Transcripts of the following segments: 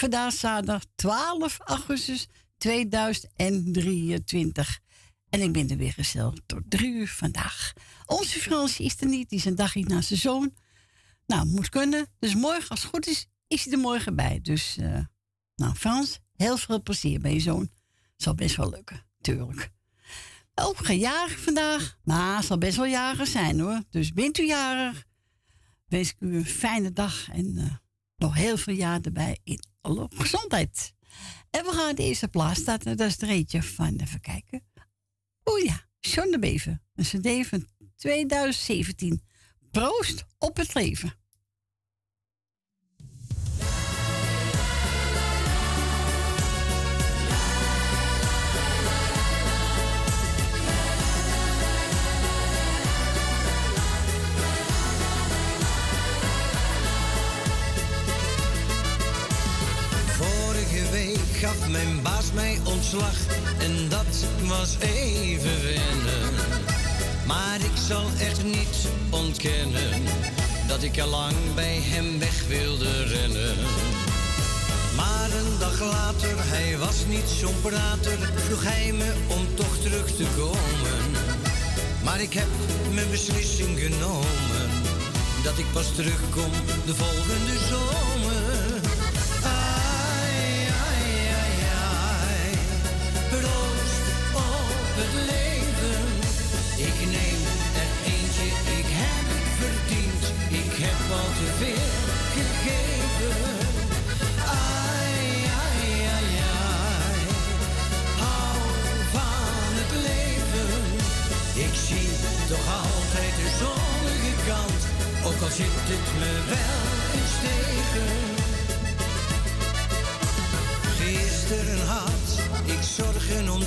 Vandaag zaterdag 12 augustus 2023. En ik ben er weer gezellig tot drie uur vandaag. Onze Fransje is er niet, die is een dagje naast zijn zoon. Nou, moet kunnen. Dus morgen, als het goed is, is hij er morgen bij. Dus, uh, nou Frans, heel veel plezier bij je zoon. Zal best wel lukken, tuurlijk. Ook geen vandaag, maar zal best wel jarig zijn hoor. Dus bent u jarig, wens ik u een fijne dag en uh, nog heel veel jaar erbij in alle gezondheid. En we gaan de eerste plaats starten, dat is het reetje van, even kijken. Oeh ja, John de Beven, een cd van 2017. Proost op het leven. Mijn baas mij ontslag en dat was even wennen. Maar ik zal echt niet ontkennen dat ik al lang bij hem weg wilde rennen. Maar een dag later, hij was niet zo'n prater, vroeg hij me om toch terug te komen. Maar ik heb mijn beslissing genomen, dat ik pas terugkom de volgende zomer.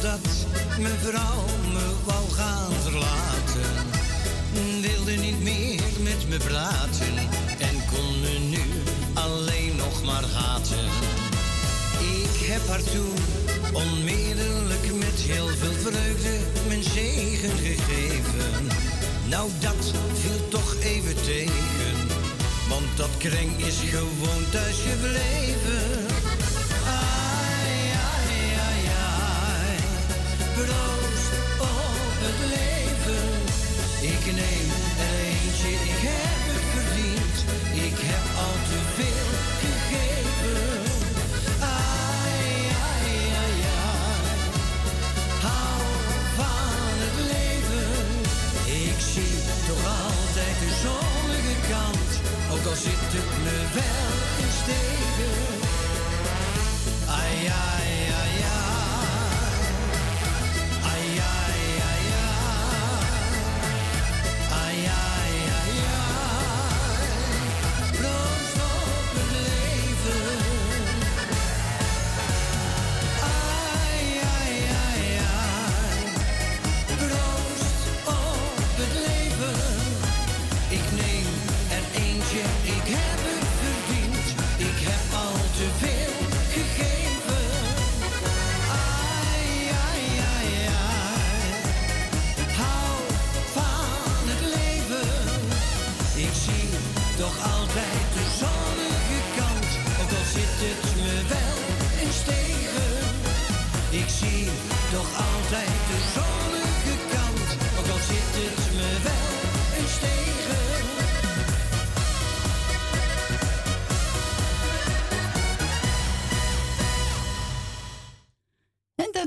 Omdat mijn vrouw me wou gaan verlaten. Wilde niet meer met me praten en kon me nu alleen nog maar haten. Ik heb haar toen onmiddellijk met heel veel vreugde mijn zegen gegeven. Nou, dat viel toch even tegen. Want dat kreng is gewoon thuis gebleven. Op het leven. Ik neem er eentje, ik heb het verdiend. Ik heb al te veel gegeven. ook al zit het me wel in steken. Ai, ai, ai, ai.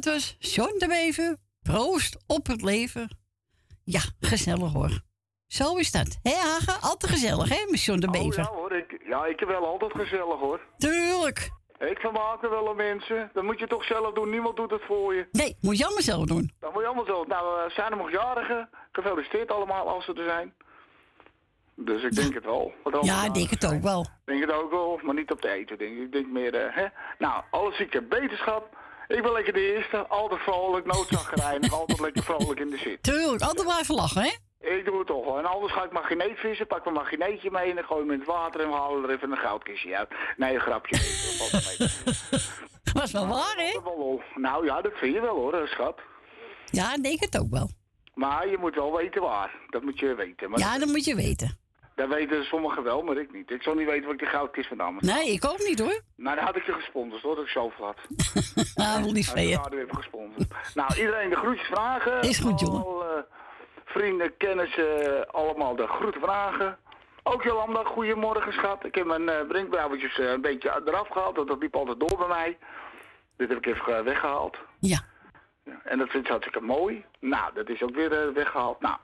Was John de. Proost op het leven. Ja, gezellig hoor. Zo is dat. Hé Hagen, altijd gezellig hè, met John de Bever. Oh, ja hoor, ik, ja, ik heb wel altijd gezellig hoor. Tuurlijk. Ik vermaak er wel aan mensen. Dat moet je toch zelf doen. Niemand doet het voor je. Nee, moet je allemaal zelf doen. Dat moet je allemaal zelf. Nou, uh, zijn er nog jarigen. Gefeliciteerd allemaal als ze er zijn. Dus ik denk het wel. Wat Ja, ik denk het ook wel. Ik denk het ook wel, maar niet op de eten, denk ik. Ik denk meer, eh, hè. Nou, alles zieke beterschap. Ik ben lekker de eerste. Altijd vrolijk, noodzaggerijnig. altijd lekker vrolijk in de zit. Tuurlijk, altijd blijven lachen, hè? Ik doe het toch wel. En anders ga ik magneet vissen, pak mijn magneetje mee en dan gooi ik hem in het water en we halen er even een goudkistje uit. Nee, een grapje. Was wel waar, hè? Nou ja, dat vind je wel hoor, eh, schat. Ja, ik denk het ook wel. Maar je moet wel weten waar. Dat moet je weten. Maar Ja, dat moet je weten. Dat weten sommigen wel, maar ik niet. Ik zal niet weten wat ik de goudkist vandaan moet. Nee, ik ook niet, hoor. Nou, dan had ik je gesponsord hoor, dat ik zoveel had. Ah, wel lief van je. Uiteraard even gesponsord. Nou, iedereen de groetjes vragen. Is goed, jongen. Al, eh, vrienden, kennissen, allemaal de groeten vragen. Ook Jolanda, goedemorgen schat. Ik heb mijn uh, brinkbrouwertjes eh, een beetje eraf gehaald, want dat liep altijd door bij mij. Dit heb ik even eh, weggehaald. Ja, Ja, En dat vind ik hartstikke mooi. Nou, dat is ook weer eh, weggehaald. Nou,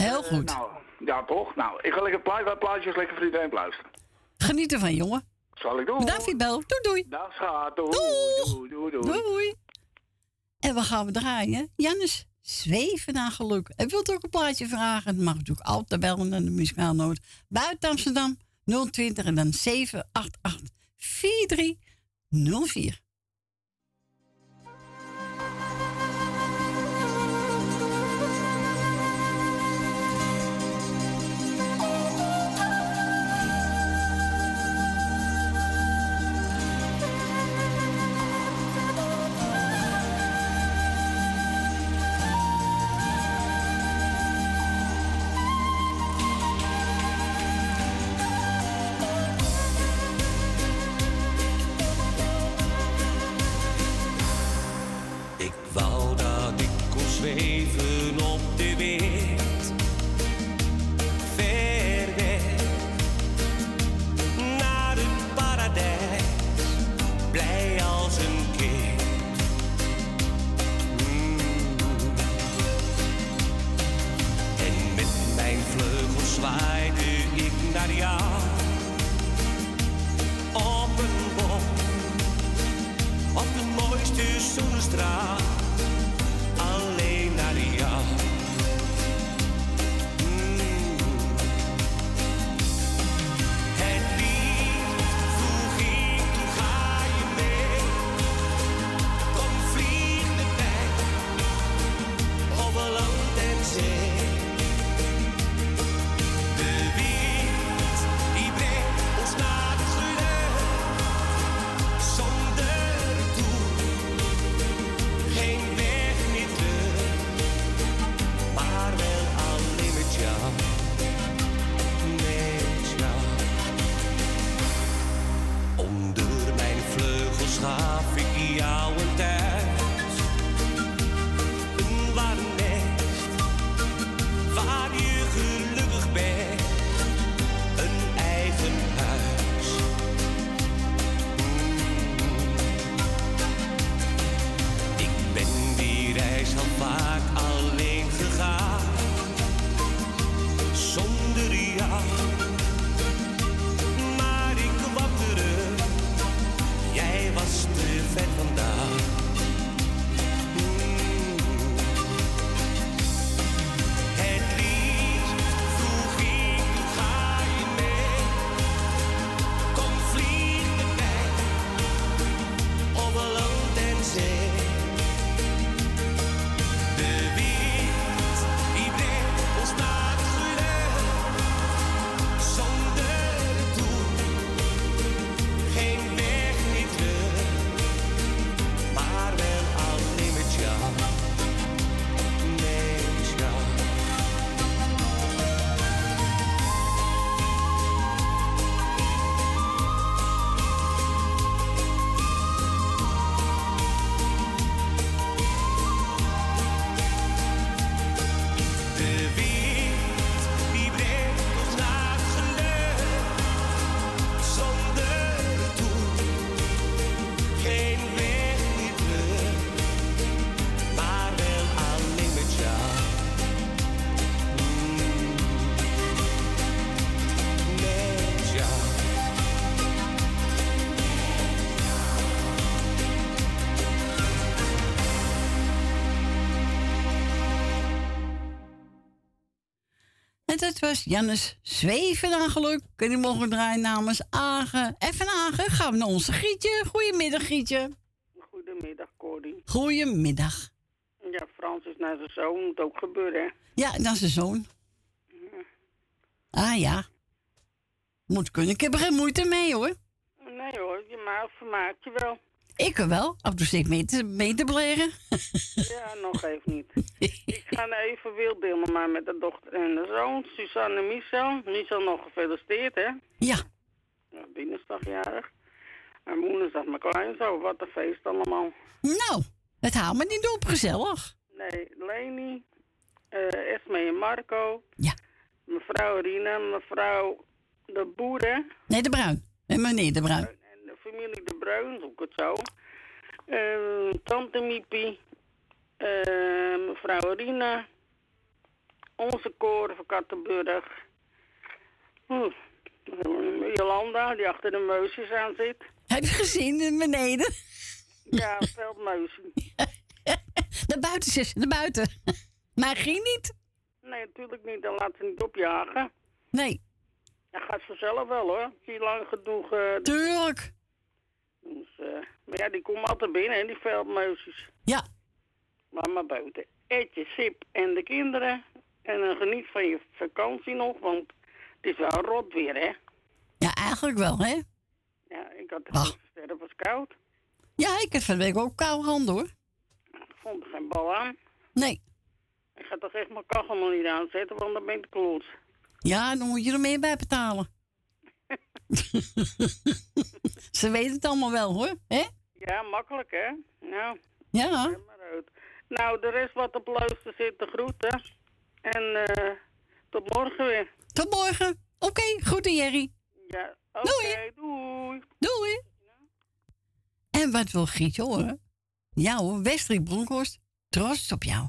heel eh, goed. nou, ja toch? Nou, ik ga lekker plaatje, wat plaatjes lekker voor iedereen luisteren. Geniet ervan, jongen. Zal ik doen? Bedankt. Doei, doei. Dag schat. Doei. Doeg. Doei, doei, doei. Doei. En we gaan we draaien. Jannes, zweven naar geluk. En wilt u ook een plaatje vragen? Dan mag natuurlijk altijd bellen naar de muzikaal noot. Buiten Amsterdam 020 en dan 788 4304. Dat was Jannes Zweven geluk. En die mogen draaien namens Agen. En van Agen gaan we naar onze Gietje. Goedemiddag, Gietje. Goedemiddag, Cordy. Goedemiddag. Ja, Frans is naar zijn zoon. Moet ook gebeuren, hè? Ja, naar zijn zoon. Ah ja. Moet kunnen. Ik heb er geen moeite mee, hoor. Nee hoor, je maakt vermaakt je wel. Ik wel. Af en toe mee te, mee te bleren. ja, nog even niet. Ik ga nou even wild deelen, maar met de dochter en de zoon, Suzanne en Michel. Michel nog gefeliciteerd, hè? Ja. ja dinsdagjarig. En woensdag mijn kleinzoon. Wat een feest allemaal. Nou, het haalt me niet op, gezellig. Nee, Leni, uh, Esme en Marco. Ja. Mevrouw Rina, mevrouw De Boeren. Nee, De Bruin. En meneer De Bruin familie De Bruin, zoek het zo. Uh, tante Miepie, uh, mevrouw Rina, onze koren van Kattenburg. Hm. Jolanda, die achter de meusjes aan zit. Heb je gezien in beneden? Ja, veldmuisje. naar buiten, zus, naar buiten. Maar ging niet. Nee, natuurlijk niet. Dan laat ze niet opjagen. Nee. Dat gaat vanzelf wel hoor. Zie lang genoeg. Uh, Tuurlijk. Dus, uh, maar ja, die komen altijd binnen, hè, die veldmuisjes. Ja. Maar maar buiten. Eet je sip en de kinderen. En dan geniet van je vakantie nog, want het is wel rot weer, hè? Ja, eigenlijk wel, hè? Ja, ik had het sterren was koud. Ja, ik heb van de week ook koude handen, hoor. Ik vond er geen bal aan. Nee. Ik ga toch echt mijn kachel maar niet aanzetten, want dan ben ik kloot. Ja, dan moet je er meer bij betalen. Ze weten het allemaal wel hoor, hè? Ja, makkelijk hè? Nou. Ja. Maar uit. Nou, de rest wat op luister zit, de groeten. En uh, tot morgen weer. Tot morgen. Oké, okay, groeten Jerry. Ja, oké, okay, doei. Doei. En wat wil Gietje horen? Ja hoor, Westrik Bronkhorst, trots op jou.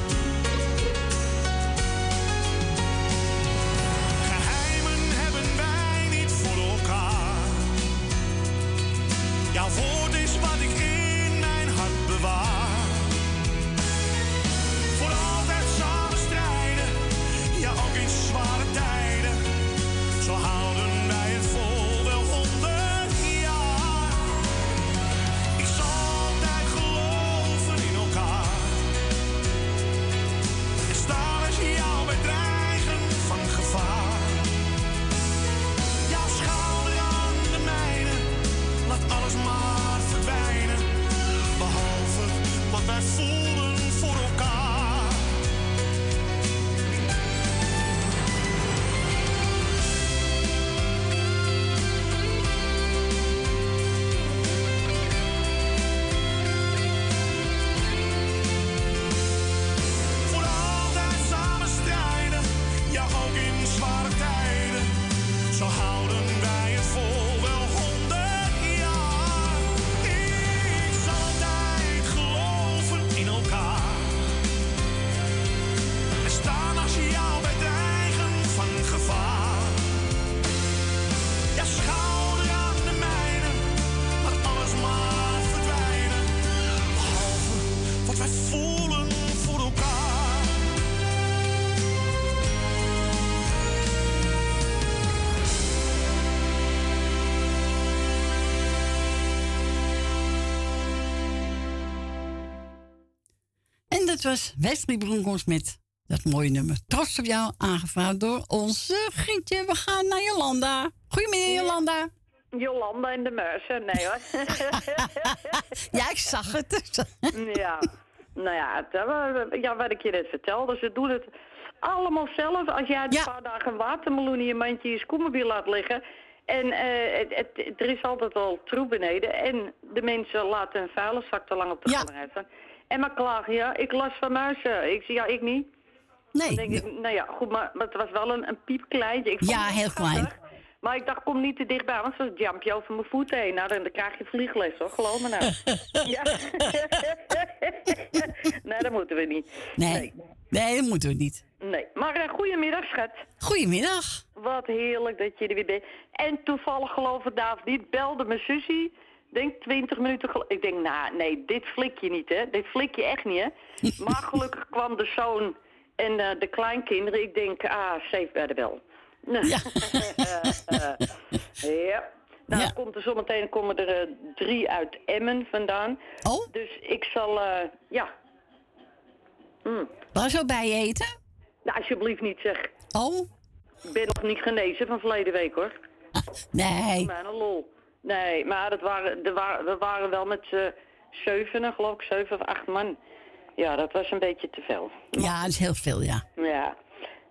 Dat was Wesley Bronkhorst met dat mooie nummer. Trots op jou, aangevraagd door onze Gietje. We gaan naar Jolanda. Goedemiddag, Jolanda. Jolanda in de Meusen, nee hoor. ja, ik zag het. ja, nou ja, eh, ja, wat ik je net vertelde, ze doen het allemaal zelf. Als jij een paar dagen een watermeloen in je mandje in je skoemobiel laat liggen... en eh, het, het, er is altijd al troep beneden... en de mensen laten een vuilniszak te lang op de Ja. staan. En maar klagen, ja, ik las van muizen. Ik zie, ja, ik niet. Nee. Dan denk ik, nou ja, goed, maar, maar het was wel een, een piepkleintje. Ik vond Ja, heel schattig. klein. Maar ik dacht, kom niet te dichtbij, want zo jump je over mijn voeten heen. Nou, dan, dan krijg je vliegles, hoor. Geloof me nou. ja. nee, dat moeten we niet. Nee. nee, dat moeten we niet. Nee. Maar uh, goedemiddag, schat. Goedemiddag. Wat heerlijk dat je er weer bent. En toevallig, geloof David niet, belde mijn zusje. Denk 20 minuten gel- Ik denk, nou, nee, dit flik je niet, hè. Dit flik je echt niet, hè. Maar gelukkig kwam de zoon en eh, de kleinkinderen. Ik denk, ah, safe bij de bel. Ja. ja. Nou, Ja. komt er zometeen komen er eh, drie uit Emmen vandaan. Oh? Dus ik zal, eh, ja. Mm. Waar zou bij eten? Nou, alsjeblieft niet, zeg. Oh? Ik ben nog niet genezen van verleden week, hoor. Nee. Maar een lol. Nee, maar dat waren, waren, we waren wel met z'n zevenen, geloof ik, zeven of acht man. Ja, dat was een beetje te veel. Ja, dat is heel veel, ja. Ja.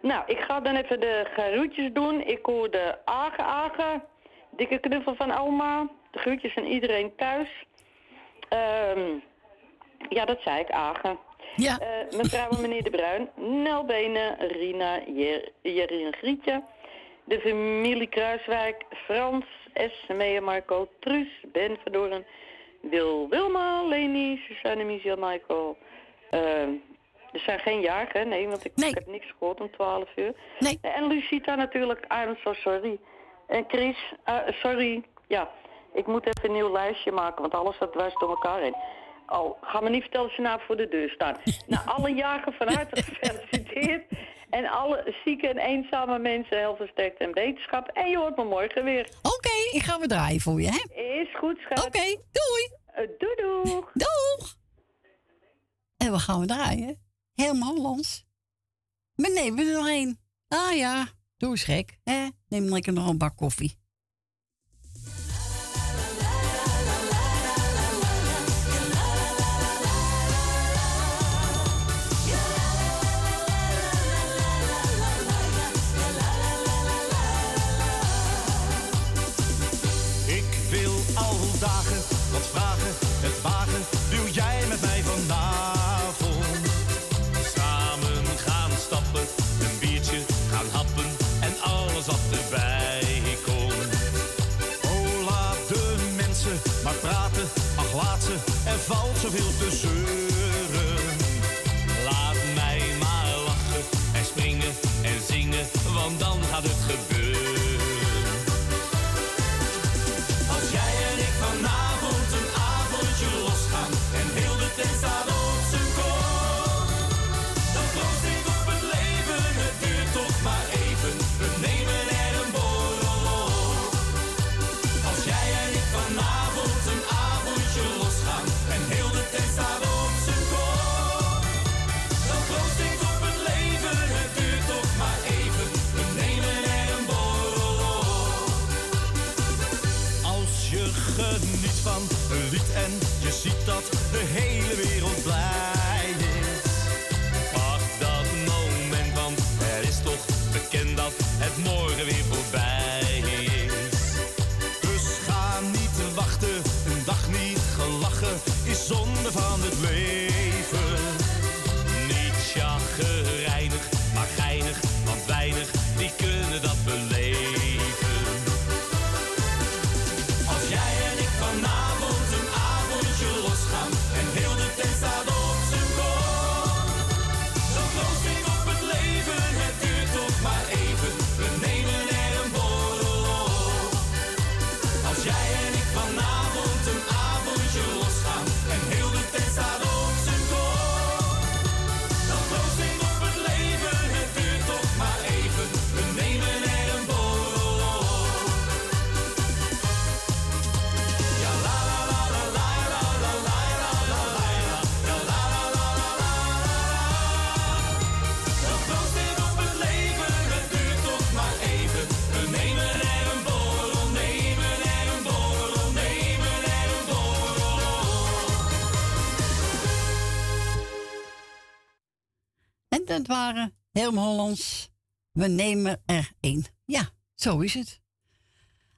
Nou, ik ga dan even de groetjes doen. Ik hoor de Agen Agen. Dikke knuffel van oma. De groetjes van iedereen thuis. Ehm, ja, dat zei ik, Agen. Ja. Eh, mevrouw en meneer De Bruin. Nelbenen, Rina, Jer Jerry en Grietje. De familie Kruiswijk. Frans, S, Mea, Marco, Truus, Ben Verdoren. Wil, Wilma, Leni, Suzanne, Michel, Michael. Ehm, er zijn geen jarigen, nee, want ik, heb niks gehoord om 12 uur. Nee. En Lucita natuurlijk, I'm so sorry. En Chris, eh, sorry, ja, ik moet even een nieuw lijstje maken, want alles dat dwars door elkaar heen. Oh, ga me niet vertellen dat ze nou voor de deur staan. nou, alle jagen van harte gefeliciteerd. En alle zieke en eenzame mensen, heel versterkt en wetenschap. En je hoort me morgen weer. Oké, ik ga weer draaien voor je, hè? Is goed, schat. Oké, doei. Uh, doei, doei. Doeg. En we gaan we draaien. Helemaal Hollands. Maar nee, we er nog één. Ah ja, doe eens gek. Hè? Neem lekker nog een bak koffie. Zoveel te zeuren. Laat mij maar lachen en springen en zingen, want dan gaat het gebeuren. Waren helemaal Hollands. We nemen er één. Ja, zo is het.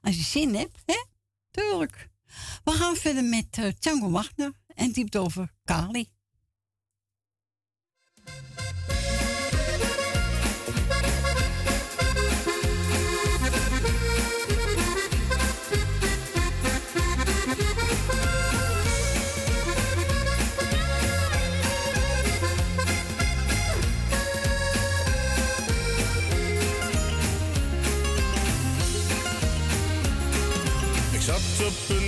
Als je zin hebt, hè? Tuurlijk. We gaan verder met uh, Wagner en diept over Kali.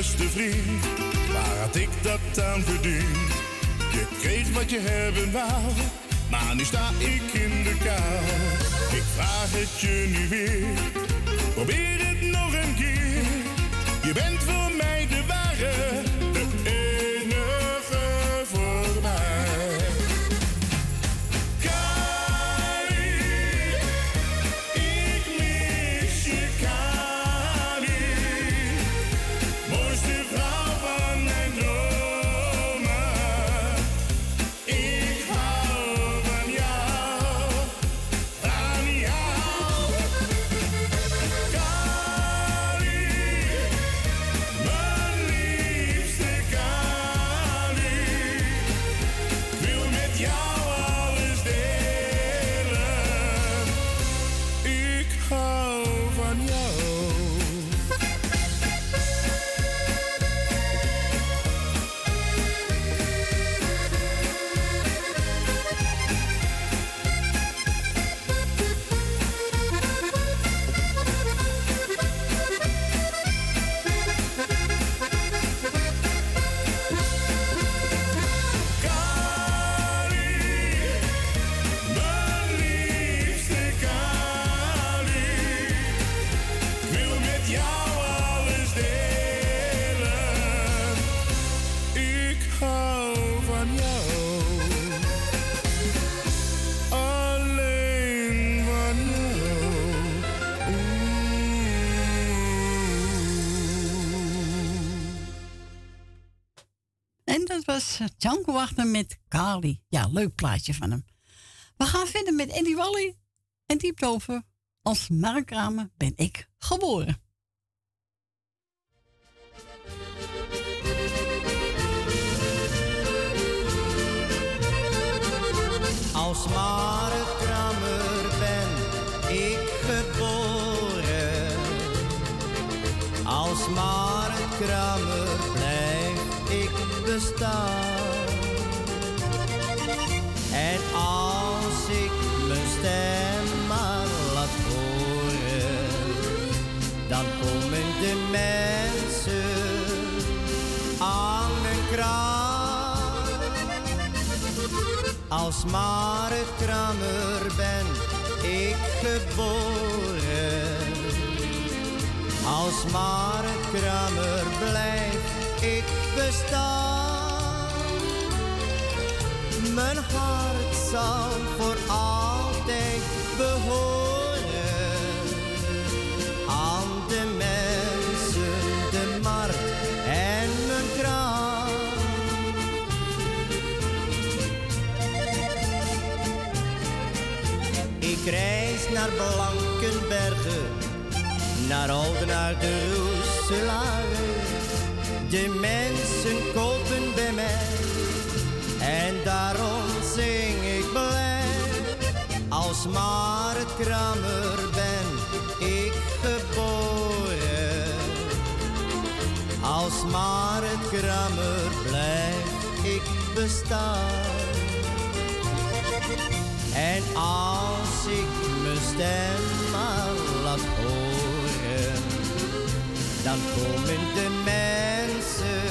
beste vriend. Waar had ik dat aan verdiend? Je kreeg wat je hebben wou, maar nu sta ik in de kou. Ik vraag het je nu weer, probeer het Wagner met Kali. Ja, leuk plaatje van hem. We gaan verder met Eddie Wally en Diep over. Als markramen ben ik geboren. Als markramer ben ik geboren. Als markramer en mensen aan mijn kraan. Als maar ben ik geboren. Als maar het blijf ik bestaan. Mijn hart zal voor altijd krijs naar Blankenbergen, naar Oudenaar de Roeselare. De mensen kopen bij mij en daarom zing ik blij. Als maar het Kramer ben ik geboren. Als maar het Kramer blijf ik bestaan. En als ik mijn stem maar laat horen, dan komen de mensen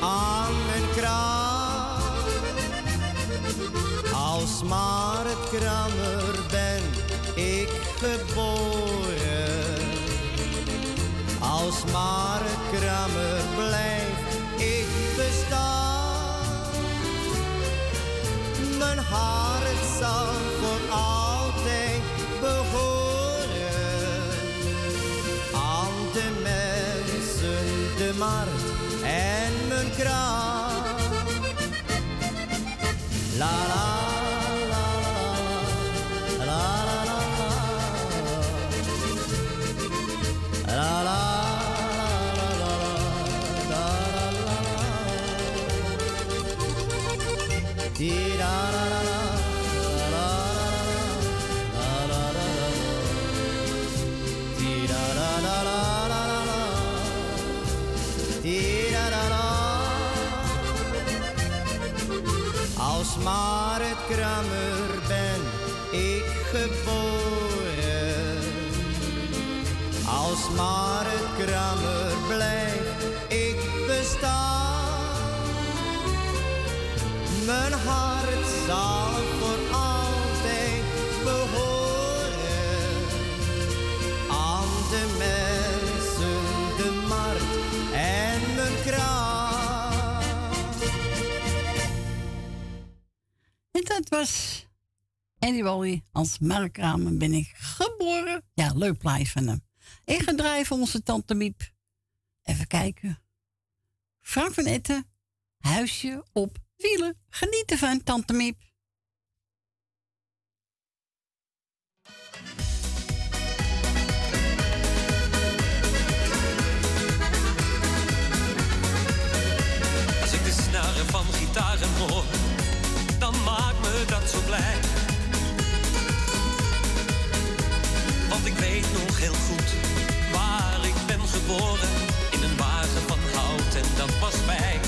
aan mijn kraam. Als maar het krammer ben ik geboren. En Andy Wally. Als Mark Kramer ben ik geboren. Ja, leuk plaatje van hem. Ik ga draaien onze tante Miep. Even kijken. Frank van Etten. Huisje op wielen. Genieten van tante Miep. Als ik de snaren van gitaren hoor, blij. Want ik weet nog heel goed waar ik ben geboren. In een wagen van hout en dat was fijn.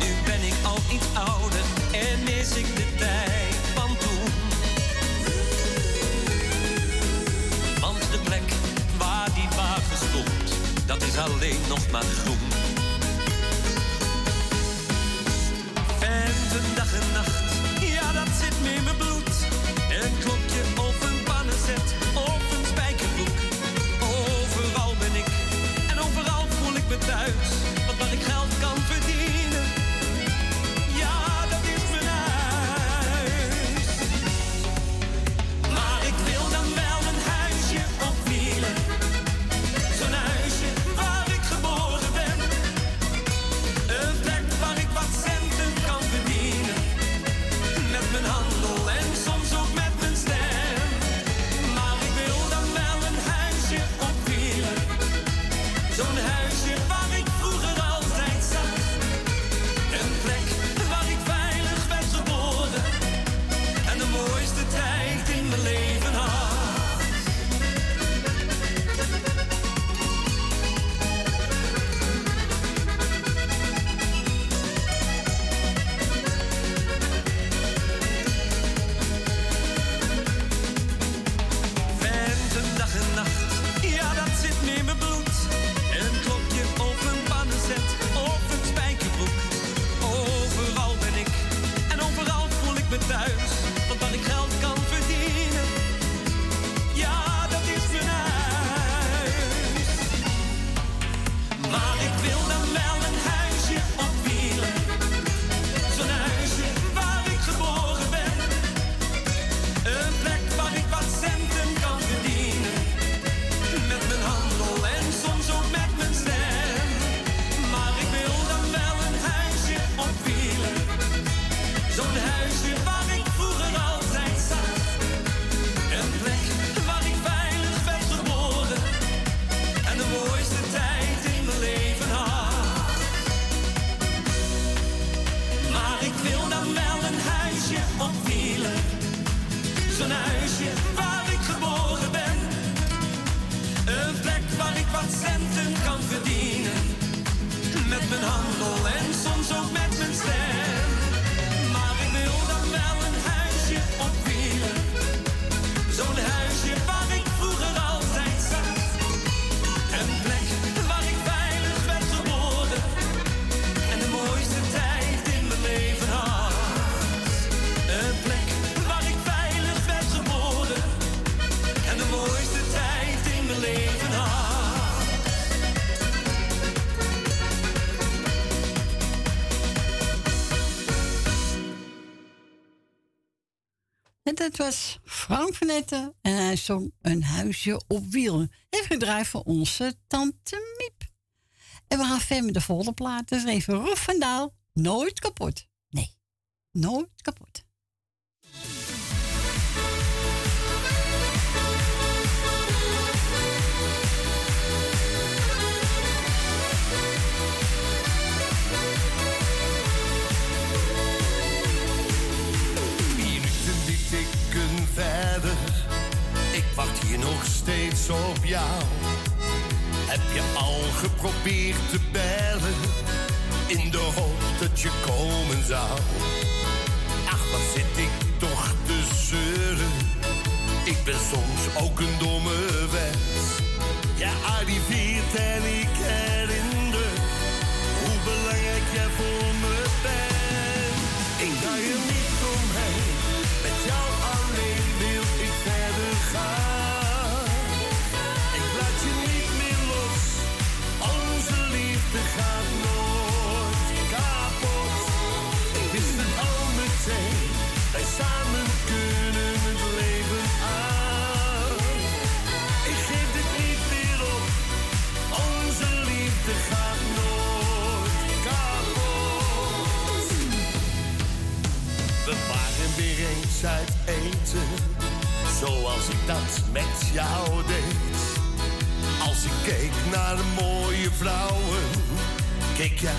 Nu ben ik al iets ouder en mis ik de tijd van toen. Want de plek waar die wagen stond, dat is alleen nog maar groen. Venten dag en nacht, zit mee mijn bloed. en kom. Dat was Frank van Etten en hij zong een huisje op wielen. Even gedraaid voor onze tante Miep. En we gaan verder met de volgende plaat. Dus even van Daal. Nooit kapot. Nee, nooit kapot. Wacht hier nog steeds op jou. Heb je al geprobeerd te bellen? In de hoop dat je komen zou. Ach, wat zit ik toch te zeuren? Ik ben soms ook een domme wens. Je arriveert en ik herinner hoe belangrijk jij voor dat met jou deed. Als ik keek naar de mooie vrouwen, keek jij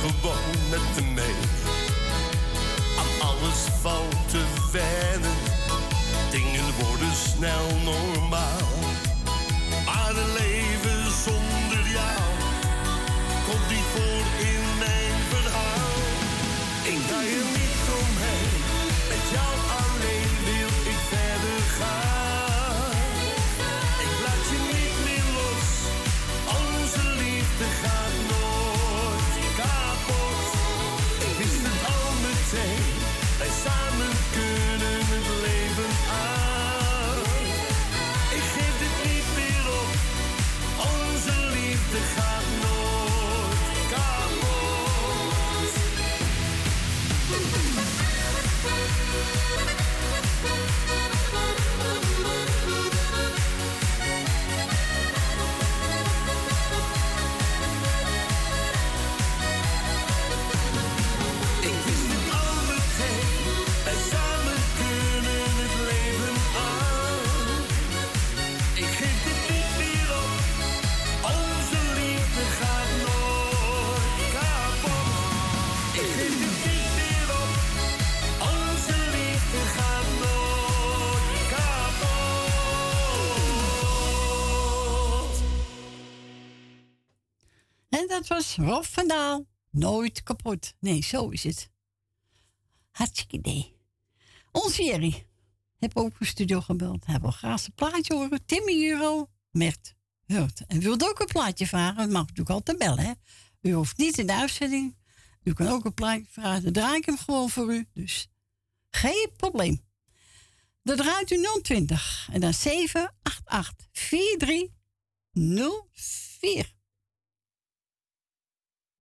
gewoon met me mee. Alles valt te wennen, dingen worden snel normaal. Maar leven dat was Rob van Daal. Nooit kapot. Nee, zo is het. Hartstikke idee. Onze Jerry. Heb ook een studio gebeld. Hij wil graag zijn plaatje horen. Timmy Euro met Hurt. En wilt ook een plaatje vragen? Dat mag natuurlijk altijd bellen. Hè? U hoeft niet in de uitzending. U kan ook een plaatje vragen. Dan draai ik hem gewoon voor u. Dus geen probleem. Dan draait u 020 en dan 788 4304.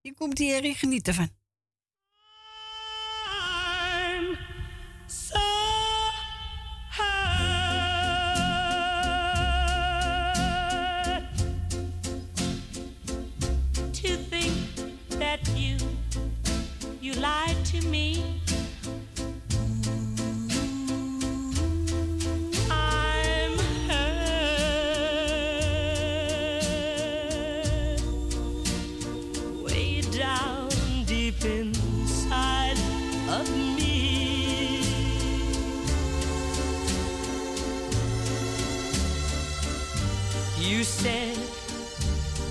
Hier komt die Jerry, geniet ervan.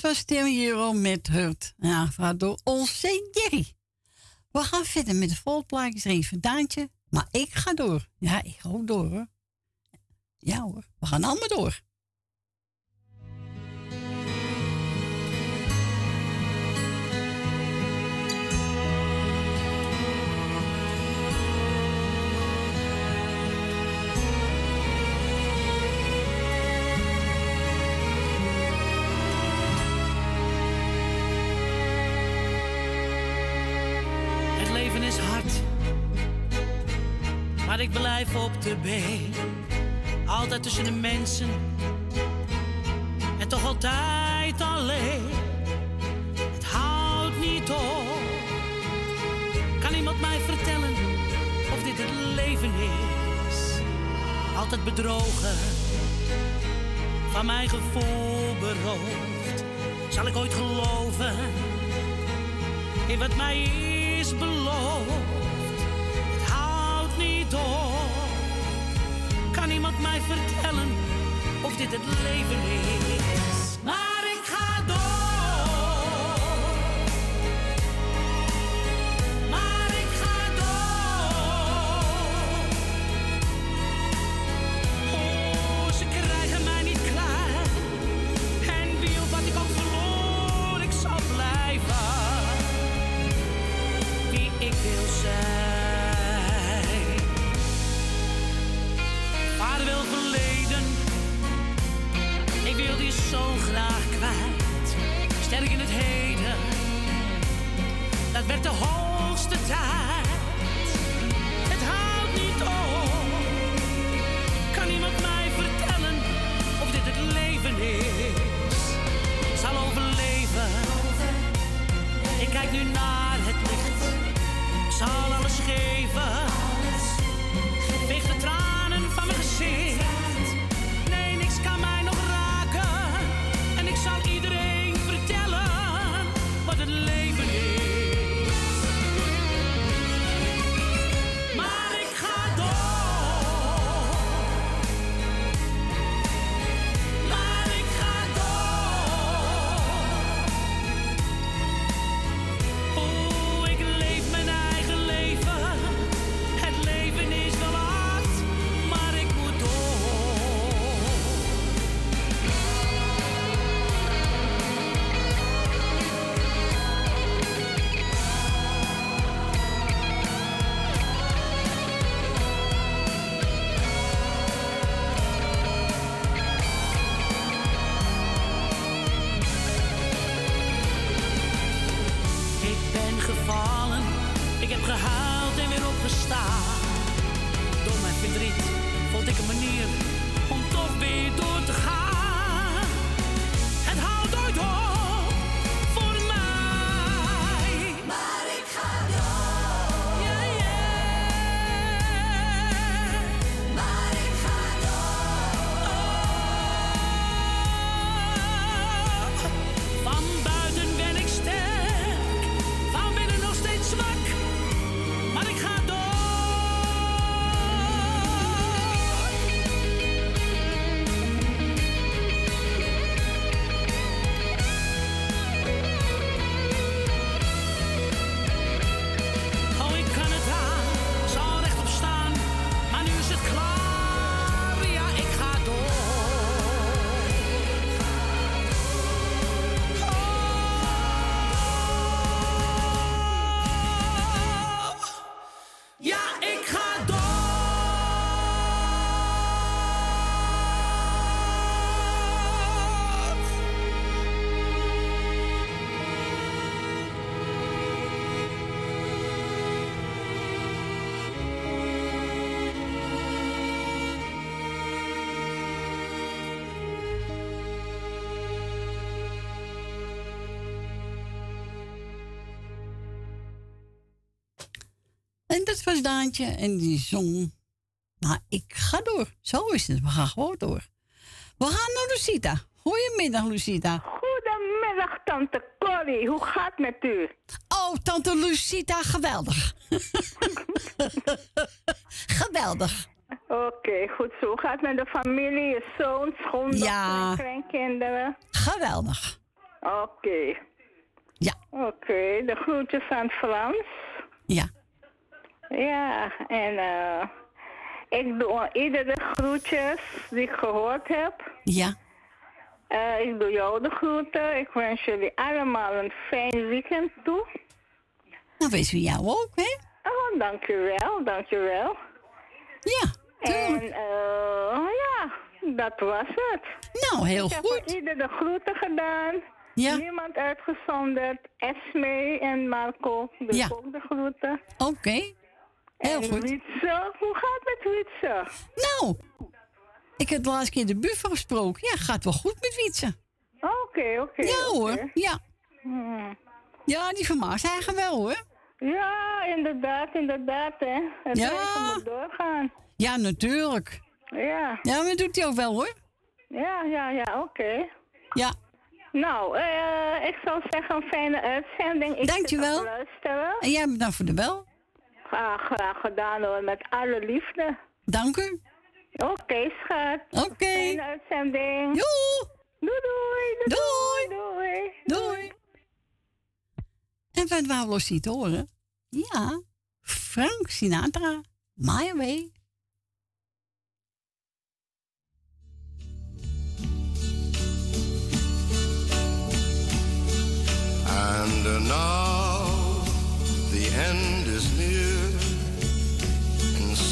dat was Tim Euro met Hurt. Ja, gevraagd door onze Jerry. We gaan verder met de volplaatjes. Er een Daantje. Maar ik ga door. Ja, ik ga ook door hoor. Ja hoor, we gaan allemaal door. Ik blijf op de been. Altijd tussen de mensen en toch altijd alleen. Het houdt niet op. Kan iemand mij vertellen of dit het leven is? Altijd bedrogen, van mijn gevoel beroofd. Zal ik ooit geloven? in wat mij is beloofd. Op. Kan iemand mij vertellen of dit het leven is? Was Daantje. En die zong... Nou, ik ga door. Zo is het. We gaan gewoon door. We gaan naar Lucita. Goedemiddag, Lucita. Goedemiddag, tante Corrie. Hoe gaat het met u? Oh, tante Lucita, geweldig. geweldig. Oké, goed zo. Hoe gaat het met de familie, je zoon, schoondochter Ja. en kleinkinderen? Geweldig. Oké. Ja. Oké, de groetjes aan Frans. Ja. Ja, en eh ik doe iedere groetjes die ik gehoord heb. Ja. Eh, ik doe jou de groeten. Ik wens jullie allemaal een fijn weekend toe. Nou, wees we jou ook, hè? Oh, dankjewel, dankjewel. Ja, En eh, ja, dat was het. Nou, heel ik goed. Ik heb ieder de groeten gedaan. Ja. Niemand uitgezonderd. Esme en Marco, doe Ja. ook de groeten. Oké. Heel en goed. Wietse, hoe gaat het met Wietse? Nou, ik heb de laatste keer de buffel gesproken. Ja, gaat wel goed met Wietse. Oké, oké. Ja hoor, ja. Hmm. Ja, die vermaakt zijn wel hoor. Ja, inderdaad, inderdaad, hè. Het Ja. moet doorgaan. Ja, natuurlijk. Ja. Ja, maar dat doet hij ook wel hoor. Ja, ja, ja, oké. Ja. Nou, eh, ik zou zeggen een fijne uitzending. Ik Dankjewel. En jij bedankt voor de bel. Graag, graag gedaan hoor, met alle liefde. Dank u. Oké, schat. Oké. Fijne uitzending. Doei. Doei, doei. Doei. Doei. Doei. En wat wou los niet horen? Ja, Frank Sinatra, My Way. And now the end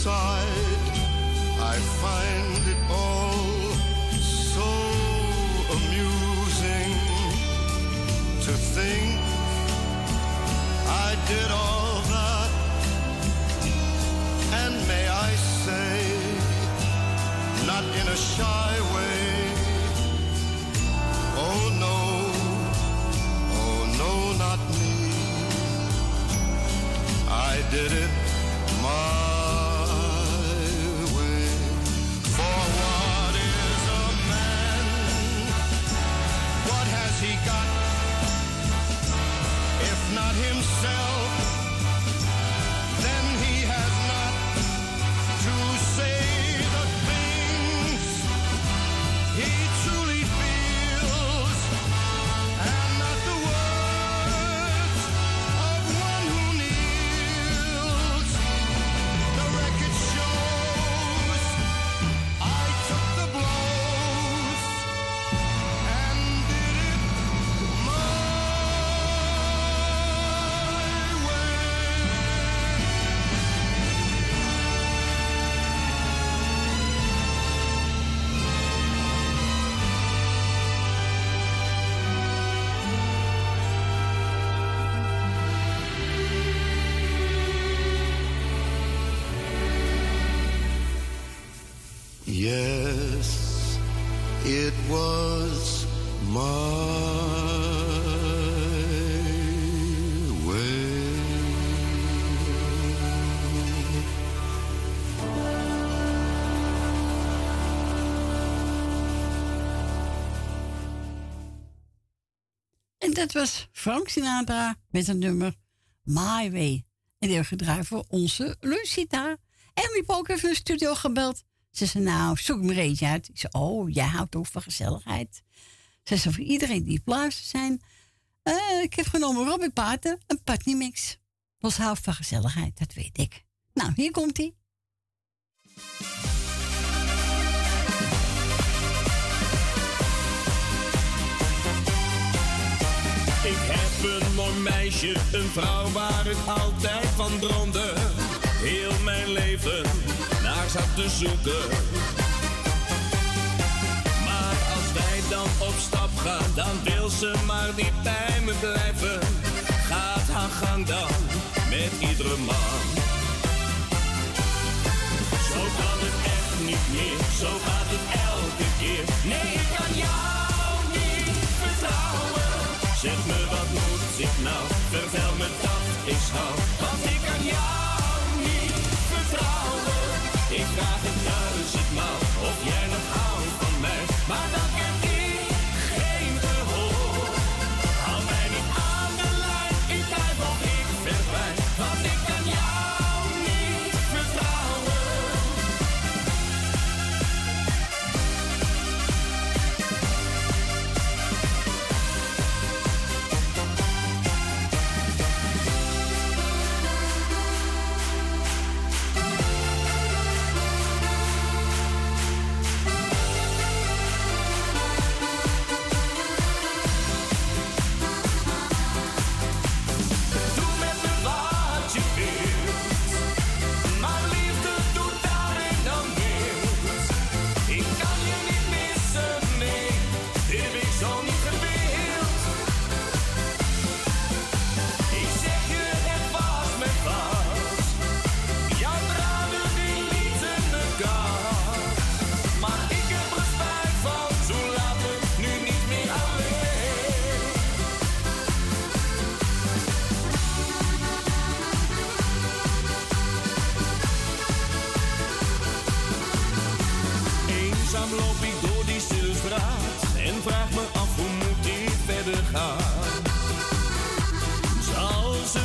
subside, I find it all so amusing to think I did all that, and may I say, not in a shy way. Oh no, oh no, not me. I did it dat was Frank Sinatra met het nummer My Way. En die gedraaid voor onze Lucita. En hebben ook even de studio gebeld. Ze zei, nou, zoek me eentje uit. Ik zei, oh, jij houdt ook van gezelligheid. Ze zei, voor iedereen die plaatsen zijn. eh, ik heb genomen Robbie Paten, een Putney mix. Was houdt van gezelligheid, dat weet ik. Nou, hier komt hij. Ik heb een mooi meisje, een vrouw waar ik altijd van droomde. Heel mijn leven naar zat te zoeken. Maar als wij dan op stap gaan, dan wil ze maar niet bij me blijven. Gaat haar gang dan met iedere man. Zo kan het echt niet meer, zo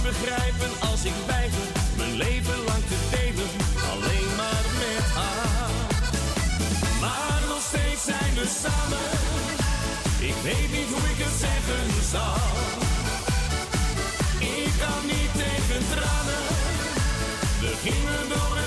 begrijpen als ik weiger mijn leven lang te delen, alleen maar met haar. Maar nog steeds zijn we samen, ik weet niet hoe ik het zeggen zal. Ik kan niet tegen tranen, we gingen door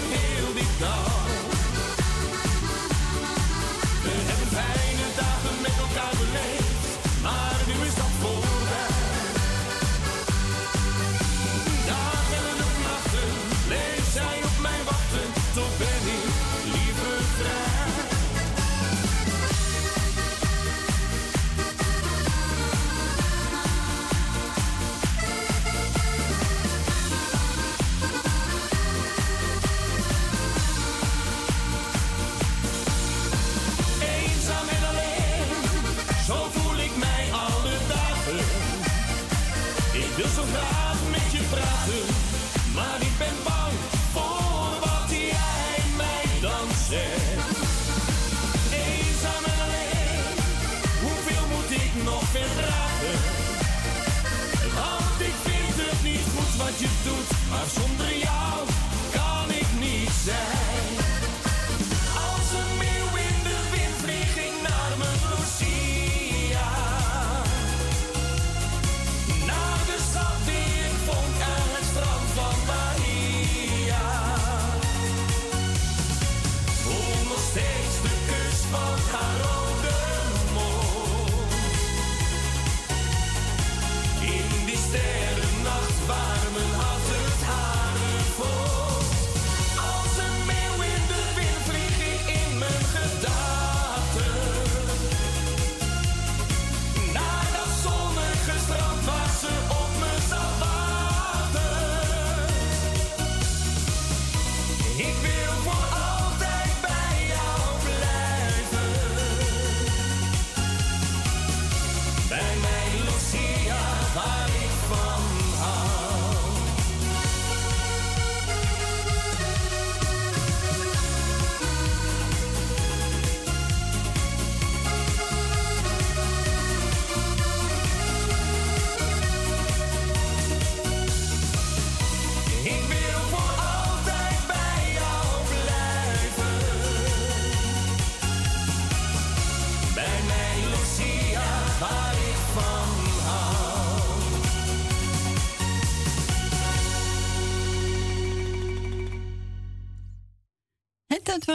je doet, maar zonder jou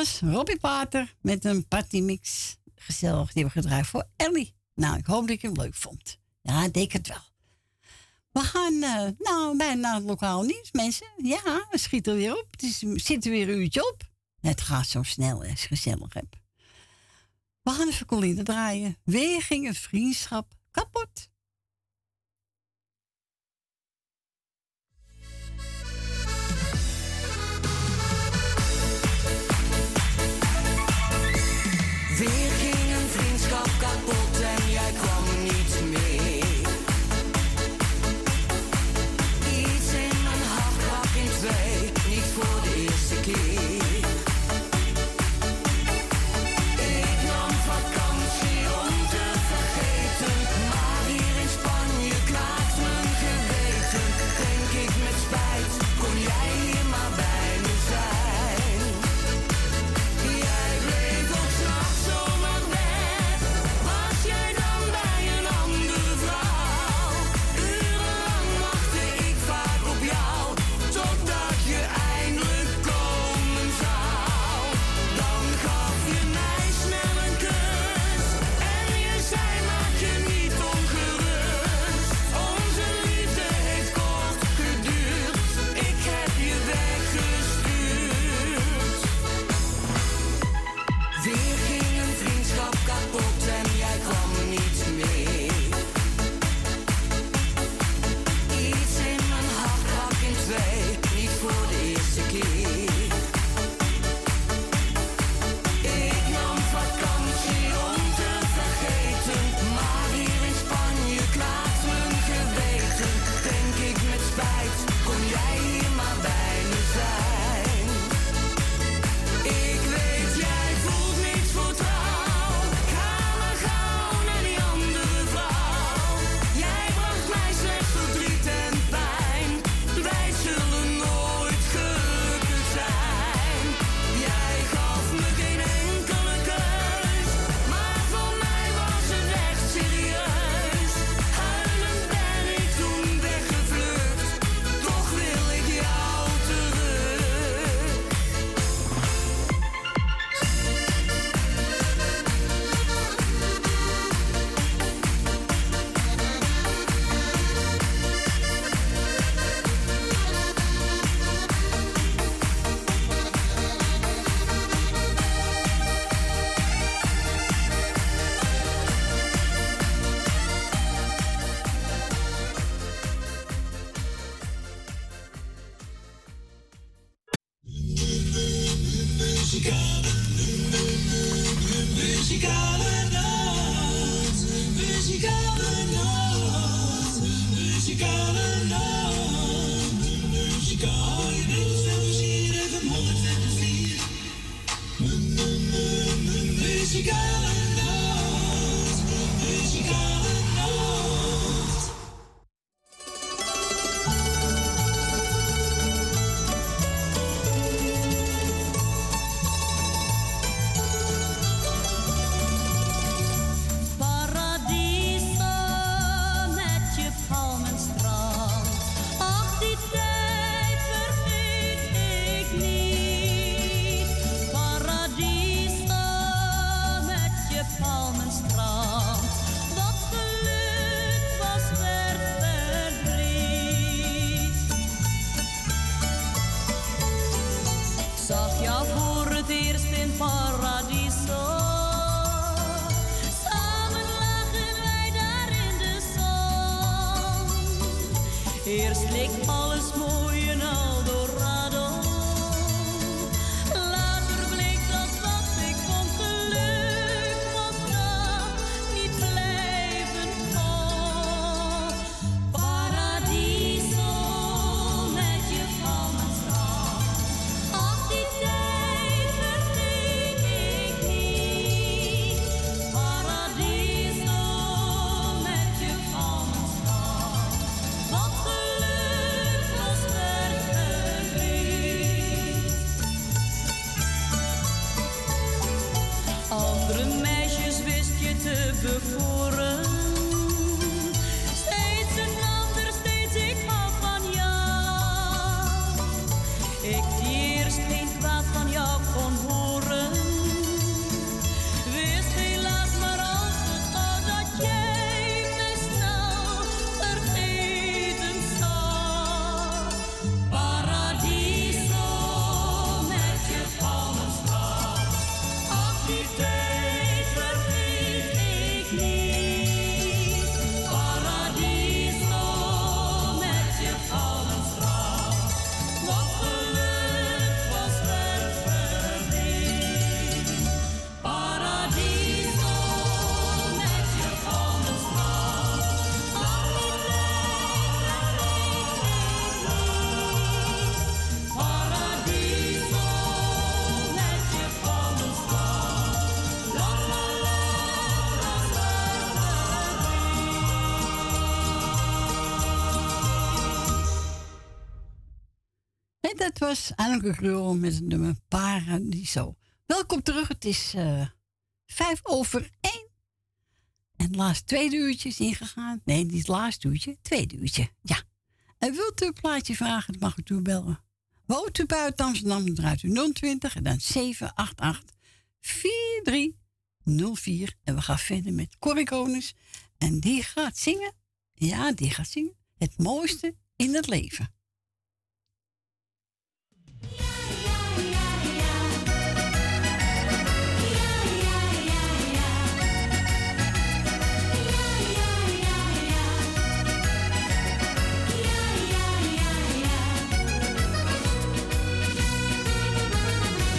was Robbie Pater met een partymix. Gezellig, die gedraaid voor Ellie. Nou, ik hoop dat ik hem leuk vond. Ja, ik denk het wel. We gaan eh, nou bijna het lokaal nieuws, mensen. Ja, we schieten weer op. Het is, er weer een uurtje op. Het gaat zo snel en gezellig. We gaan even Coline draaien. Weer ging het vriendschap kapot. Was Anneke Krul met het nummer Paradiso. Welkom terug, het is eh, vijf over één. En het laatste tweede uurtje is ingegaan. Nee, niet het laatste uurtje, tweede uurtje, ja. En wilt u een plaatje vragen, dan mag u bellen. Woont u buiten Amsterdam, dan draait u 020 en dan 788 4304. En we gaan verder met Corrie. En die gaat zingen, ja, die gaat zingen, het mooiste in het leven.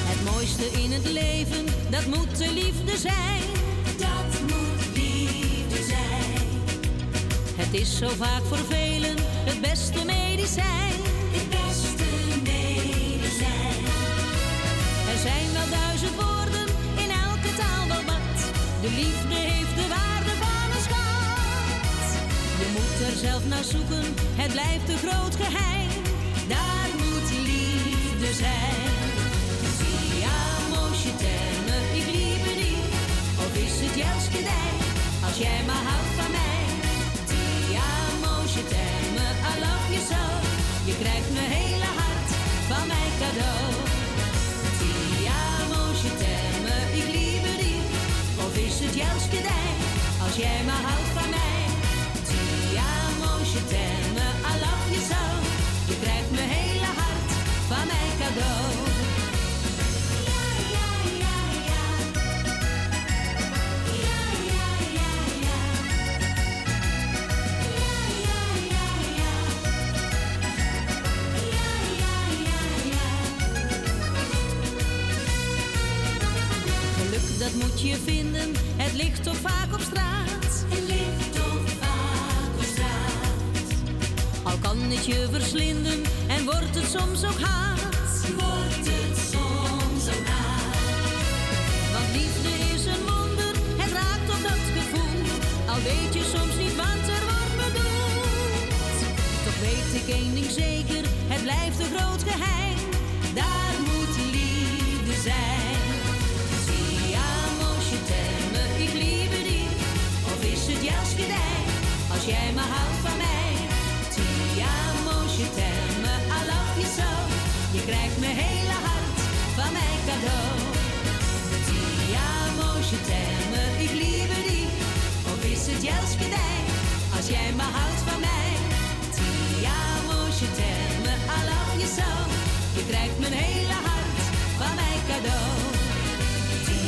Het mooiste in het leven, dat moet de liefde zijn. Dat moet liefde zijn. Het is zo vaak voor velen het beste medicijn. De liefde heeft de waarde van een schat. Je moet er zelf naar zoeken, het blijft een groot geheim. Daar moet liefde zijn. Ti amo, je t'aime, ik liebe die. Of is het juist gedij, als jij maar houdt van mij. Ti amo, je t'aime, I love you so. Je krijgt mijn hele hart van mijn cadeau. Is het juist gedij, als jij maar houdt van mij. Ti amo, je t'aime, I love you so. Je krijgt mijn hele hart van mijn cadeau. Dat moet je vinden, het ligt toch vaak op straat. Het ligt toch vaak op straat. Al kan het je verslinden en wordt het soms ook haat. Wordt het soms ook haat. Want liefde is een wonder, het raakt op dat gevoel. Al weet je soms niet wat er wordt bedoeld. Toch weet ik één ding zeker, het blijft een groot geheim. Daar moet liefde zijn. Als jij maar houdt van mij. Ti amo, je t'aime, I love you so. Je krijgt mijn hele hart van mijn cadeau. Ti amo, je ik liebe die. Of is het juist als jij maar houdt van mij. Ti amo, je t'aime, I love you so. Je krijgt mijn hele hart van mijn cadeau. Ti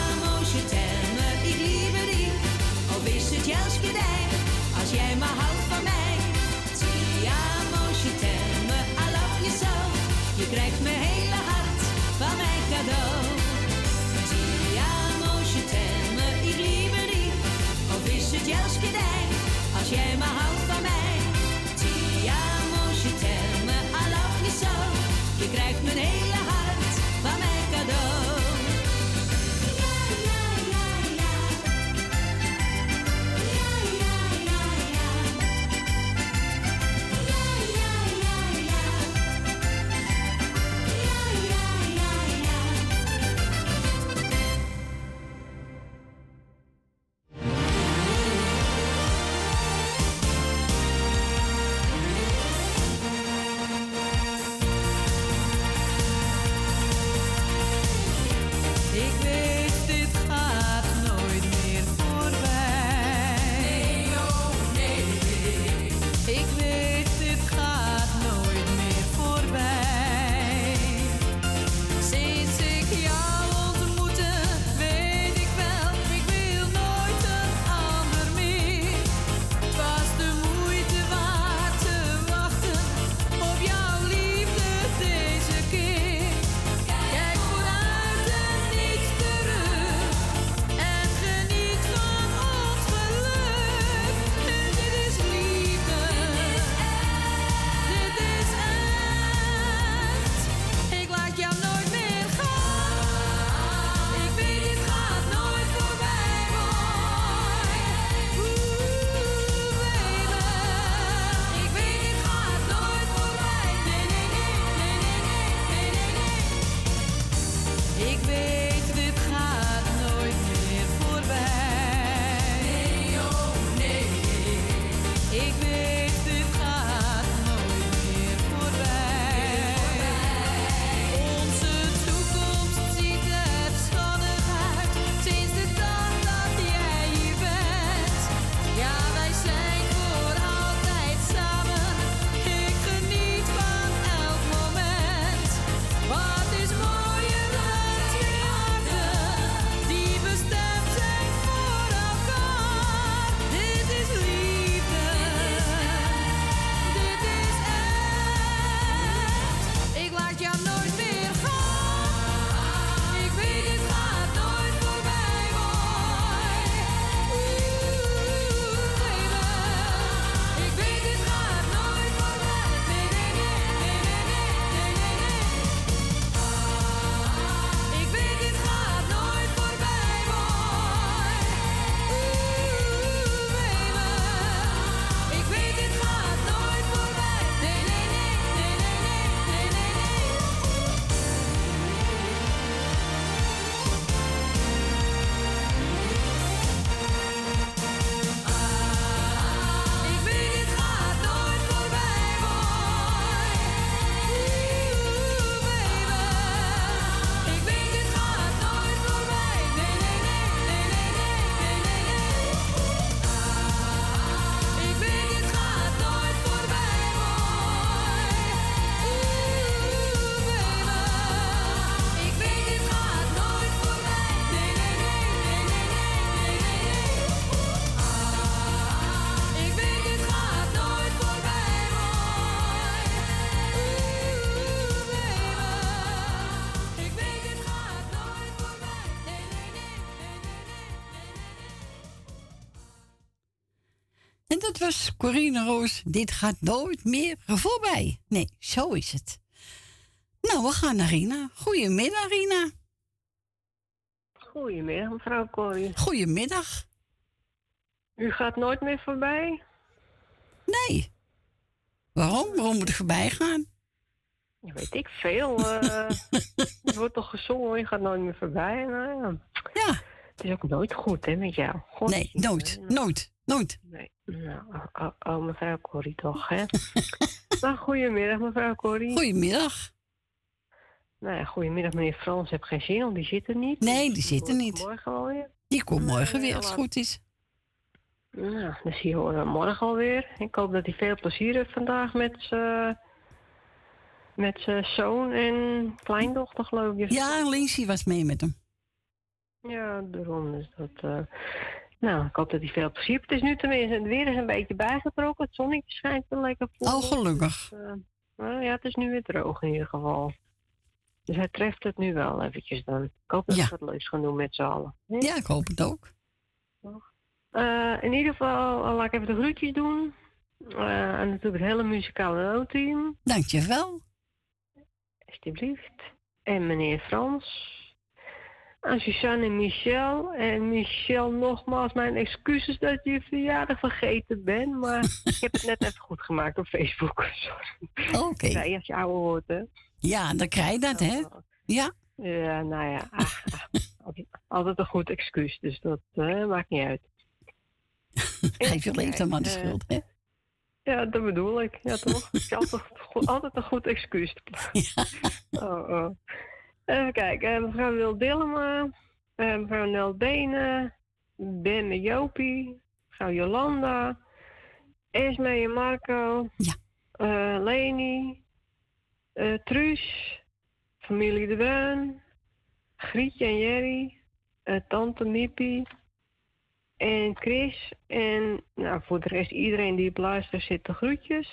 amo, je ik liebe die. Of is het juist maar houdt van mij. Ti amo, je t'aime, I love you so. Je krijgt mijn hele hart van mijn cadeau. Ti amo, je t'aime, ik liebe die. Of is het juist gedij, als jij maar houdt En dat was Corine Roos. Dit gaat nooit meer voorbij. Nee, zo is het. Nou, we gaan naar Rina. Goedemiddag, Rina. Goedemiddag, mevrouw Corrie. Goedemiddag. U gaat nooit meer voorbij? Nee. Waarom? Waarom moet ik voorbij gaan? Ja, weet ik veel. eh er wordt toch gezongen, je gaat nooit meer voorbij. Nou, ja. ja. Het is ook nooit goed, hè, met jou. God, Nee, nooit, nooit, nooit. Nee. Nou, oh, mevrouw Corrie toch, hè? nou, goedemiddag, mevrouw Corrie. Goedemiddag. Nou ja, goedemiddag, meneer Frans. Heb geen zin, want die zit er niet. Nee, die zit er niet. Morgen alweer. Die komt morgen weer als het goed is. Nou, dus die horen we morgen alweer. Ik hoop dat hij veel plezier heeft vandaag met zijn met zijn zoon en kleindochter, geloof ik. Ja, en Lindsay was mee met hem. Ja, daarom. Dus dat, eh, nou, ik hoop dat hij veel plezier. Het is nu tenminste, het weer is een beetje bijgetrokken. Het zonnetje schijnt wel lekker vol. Oh, gelukkig. Dus, eh, nou ja, het is nu weer droog in ieder geval. Dus hij treft het nu wel eventjes dan. Ik hoop dat we wat leuks gaan doen met z'n allen. Ja, ik hoop het ook. Eh, in ieder geval, laat ik even de groetjes doen. En natuurlijk het hele muzikale noodteam. Dankjewel. Alsjeblieft. En meneer Frans. Aan Suzanne en Michel. En Michel, nogmaals mijn excuses dat je verjaardag vergeten bent. Maar ik heb het net even goed gemaakt op Facebook. Oké. Ja, als je ouder wordt, hè. Ja, dan krijg je dat, hè? Ja. Ja, nou ja. ah, ah, altijd, een goed excuus. Dus dat eh, maakt niet uit. Geef je leeftijd maar de Eh, schuld, hè? Ja, dat bedoel ik. Ja, toch? Altijd, altijd een goed excuus. Oh, oh. Even kijken. eh, mevrouw Wil Dillema. eh, mevrouw Nel Benen. Ben en Jopie. Mevrouw Jolanda. Esme en Marco. Ja. Leni. eh, Truus. Familie De Bruin. Grietje en Jerry. eh, Tante Miepie. En Chris. En nou, voor de rest iedereen die op luistert zit de groetjes.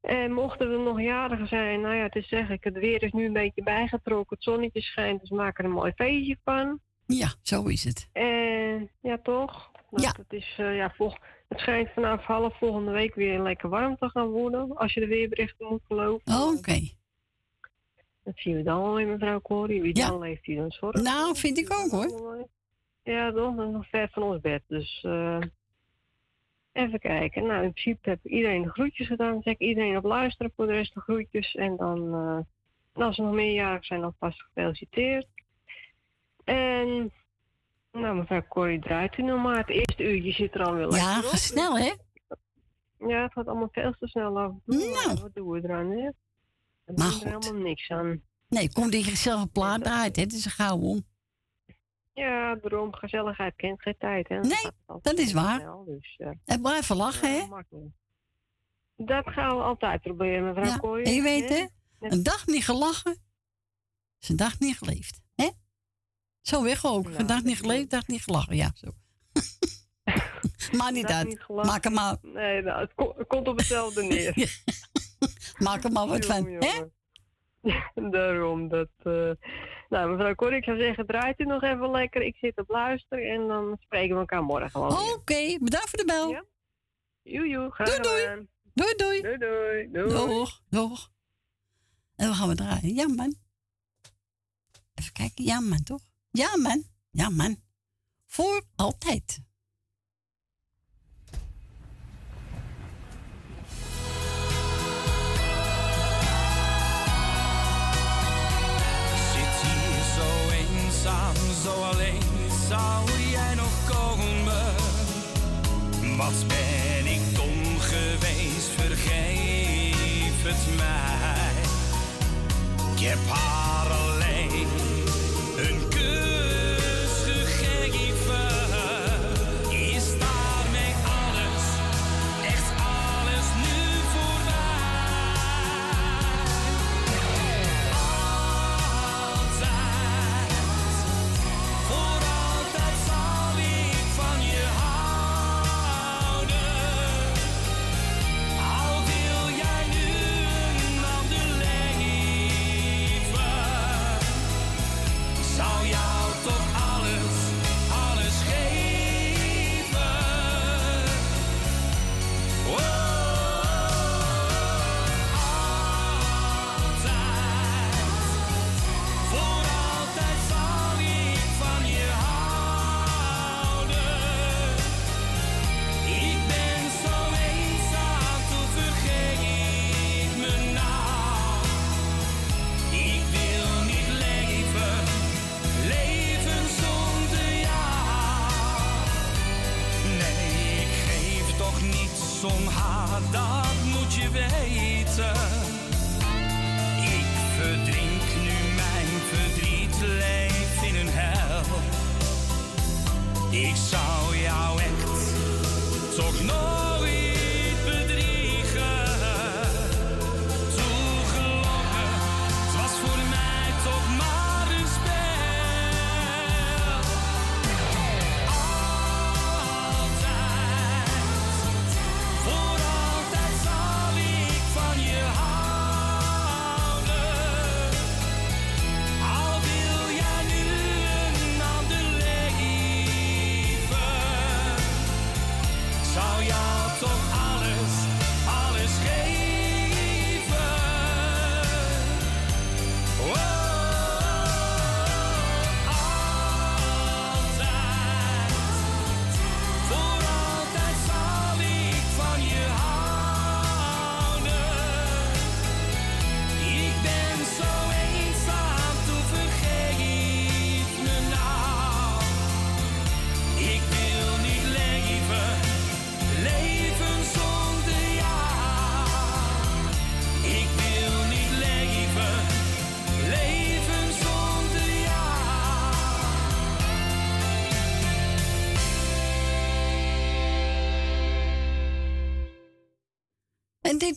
En mochten we nog jarigen zijn, nou ja, het is zeg ik, het weer is nu een beetje bijgetrokken. Het zonnetje schijnt, dus maken er een mooi feestje van. Ja, zo is het. En ja, toch? Ja. Het, is, eh, ja, vol, het schijnt vanaf half volgende week weer lekker warm te gaan worden. Als je de weerberichten moet geloven. Oh, Oké. Dat zien we dan alweer, mevrouw Corrie. Wie dan leeft, die dan zorgt. Nou, vind ik ook, hoor. Ja, toch? Dat is nog ver van ons bed. Dus eh, even kijken. Nou, in principe heb ik iedereen de groetjes gedaan. Dan zeg ik iedereen op luisteren voor de rest de groetjes. En dan, eh, als er nog meerjarig zijn, dan vast gefeliciteerd. En, nou, mevrouw Corrie draait u nog maar. Het eerste uurtje zit er alweer lekker Ja, op. snel, hè? Ja, het gaat allemaal veel te snel af. Nou. Wat doen we eraan, hè? We doen er helemaal niks aan. Nee, komt die gezellige plaat uit, hè? Het is een gauw om. Ja, daarom, gezelligheid kent geen tijd, hè? Nee, dat is waar. snel, dus, eh, En blijven lachen, ja, hè? Dat gaan we altijd proberen, mevrouw Ja, Kooijen. en je weet, hè? Een dag niet gelachen, is een dag niet geleefd. Hè? Zo weg ook. Een dag niet geleefd, dag niet gelachen. Ja, zo. Maakt niet uit. niet. Maak er maar, Nee, nou, het, ko- het komt op hetzelfde neer. maak er maar wat van. Hè? Daarom dat. eh, Nou, mevrouw Corrie, ik zou zeggen, draait u nog even lekker. Ik zit op luister en dan spreken we elkaar morgen gewoon. Oké, bedankt voor de bel. Ja. Joejoe, graag Doei, doei. Doei, doei. Doei, doei. doei. Doeg, doeg. En we gaan we draaien. Ja, man. Even kijken. Ja, man, toch? Ja, man. Ja, man. Voor altijd. Vergeef het mij. Ik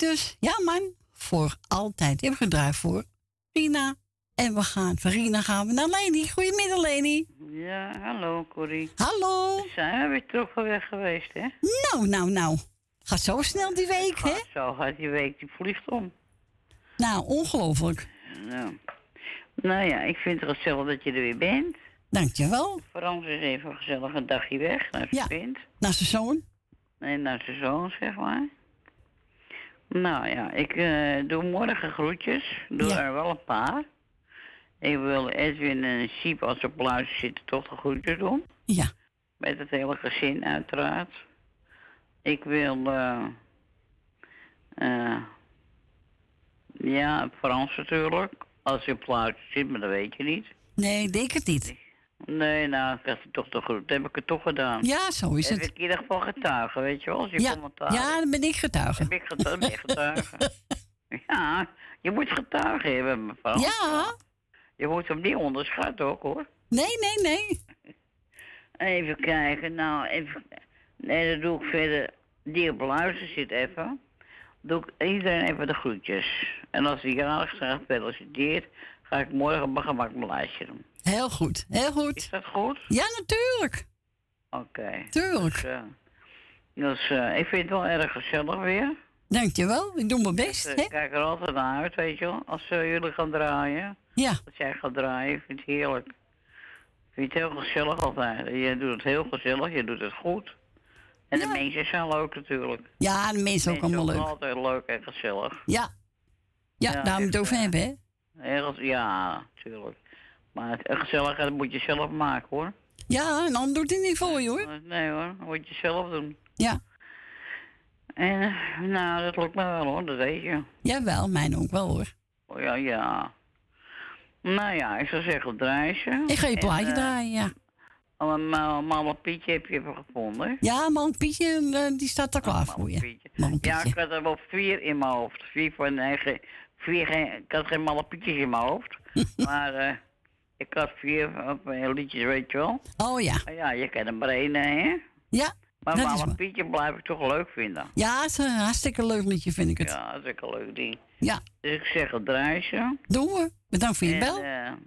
dus, ja man, voor altijd. Die hebben we gedraaid voor Rina. En we gaan, van Rina gaan we naar Leni. Goedemiddag Leni. Ja, hallo Corrie. Hallo. We zijn we weer terug van weg geweest, hè? Nou, nou, nou. Gaat zo snel die week, hè? Zo gaat die week, die vliegt om. Nou, ongelooflijk. Nou, nou ja, ik vind het gezellig dat je er weer bent. Dankjewel. Frans is even gezellig een dagje weg naar zijn Ja. kind. Naar zijn zoon. Nee, naar zijn zoon, zeg maar. Nou ja, ik eh, doe morgen groetjes. Doe er wel een paar. Ik wil Edwin en Siep als ze op luister zitten toch de groetjes doen. Ja. Met het hele gezin uiteraard. Ik wil... eh eh, ja, Frans natuurlijk. Als hij op luister zit, maar dat weet je niet. Nee, denk het niet. Nee, nou, ik had hij toch de groet. heb ik het toch gedaan. Ja, zo is heb het. ik in ieder geval getuigen, weet je wel, als je Ja, commentaar ja, dan ben ik getuige. heb ik getuigen, ben je getuige. ja, je moet getuigen hebben, mevrouw. Ja. Je moet hem niet onderschatten ook, hoor. Nee, nee, nee. Even kijken, nou, even... Nee, dat doe ik verder. Die op luister zit even. Doe ik iedereen even de groetjes. En als hij jarig zijn gefeliciteerd, ga ik morgen op mijn gemak mijn lijstje doen. Heel goed, heel goed. Is dat goed? Ja, natuurlijk. Oké. Tuurlijk. Dus, eh, dus eh, ik vind het wel erg gezellig weer. Dankjewel, ik doe mijn Dus, best, eh, hè? ik kijk er altijd naar uit, weet je wel. Als eh, jullie gaan draaien. Ja. Als jij gaat draaien, ik vind het heerlijk. Ik vind het heel gezellig altijd. Je doet het heel gezellig, je doet het goed. En de mensen zijn leuk natuurlijk. Ja, de mensen ook allemaal zijn leuk. altijd leuk en gezellig. Ja. Ja, Ja, daar moet je het echt, over eh, hebben, hè? Heel, ja, natuurlijk. Maar het gezelligheid moet je zelf maken hoor. Ja, een ander doet het niet voor je, hoor. Nee hoor, dat moet je zelf doen. Ja. En nou, dat lukt me wel hoor, dat weet je. Jawel, mijn ook wel, hoor. Oh, ja, ja. Nou ja, ik zou zeggen draaien. Ik ga je En, plaatje eh, draaien, ja. Oh, Mama Pietje heb je even gevonden. Ja, man, Pietje, eh, die staat er klaar voor je. Ja, Pietje. ik had er wel vier in mijn hoofd. Vier van eigen. Vier, geen, ik had geen malle pietjes in mijn hoofd. maar eh, ik had vier uh, liedjes, weet je wel. Oh ja. Ja, je er maar één, hè? Ja, Maar dat is malle waar. pietje blijf ik toch leuk vinden. Ja, het is een hartstikke leuk liedje, vind ik het. Ja, is een leuk ding. Ja. Dus ik zeg het draaien. Doen we. Bedankt voor je bel.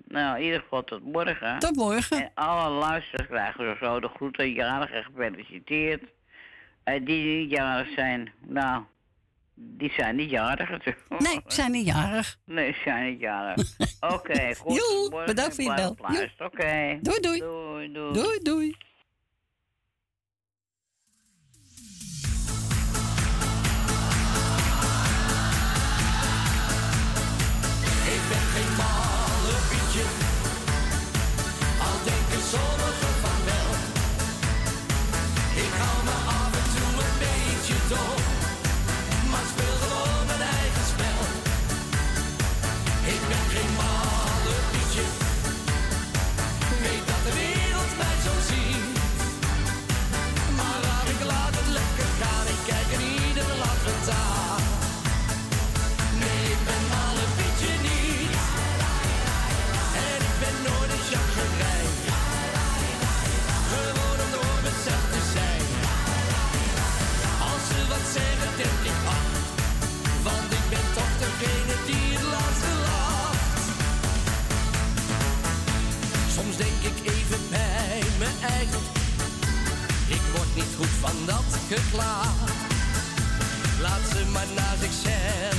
nou, in ieder geval tot morgen. Tot morgen. En alle luisteraars krijgen zo de groeten, jarigen gefeliciteerd. En die niet jarig zijn, nou, die zijn niet jarig natuurlijk. Nee, zijn niet jarig. Nee, ze zijn niet jarig. Oké, goed. Joe, bedankt voor je bel. Oké. Doei, doei. Doei, doei. Doei, doei. Van dat geklaag. Laat ze maar naar zichzelf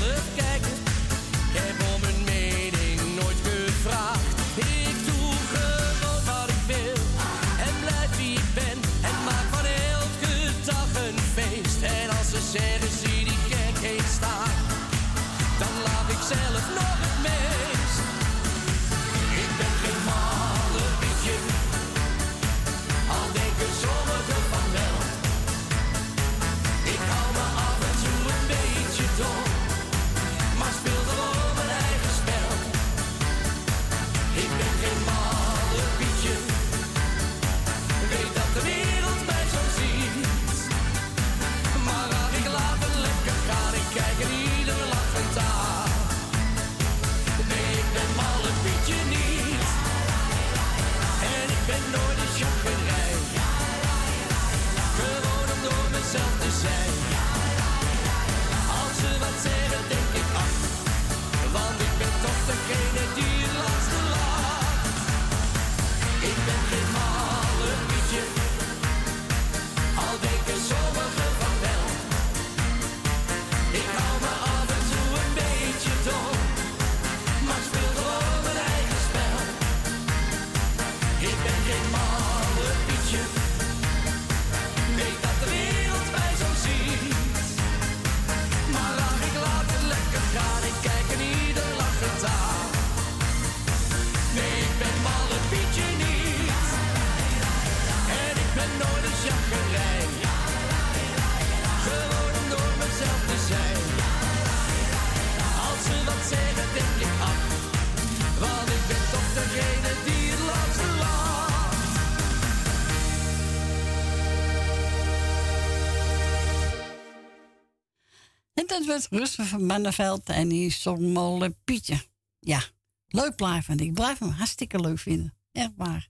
En dat werd Rusten van Manneveld en die zong Pietje. Ja, leuk blijven. Ik blijf hem hartstikke leuk vinden. Echt waar.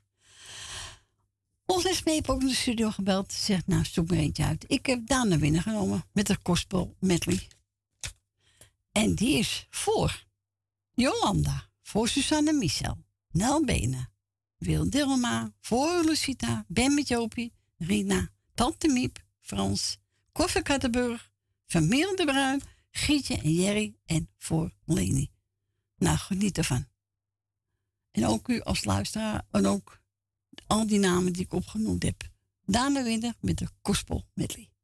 Ons is mee ook in de studio gebeld. Zegt, nou, zoek er eentje uit. Ik heb Daan naar genomen met de gospel medley. En die is voor Jolanda, voor Susanne Michel, Nel Benen, Wil Dilma, voor Lucita, Ben met Rina, Tante Miep, Frans, Koffie Kattenburg, Familie de Bruin, Gietje en Jerry en voor Leni. Nou, geniet ervan. En ook u als luisteraar en ook al die namen die ik opgenoemd heb. Daan Winter met de Gospel Medley.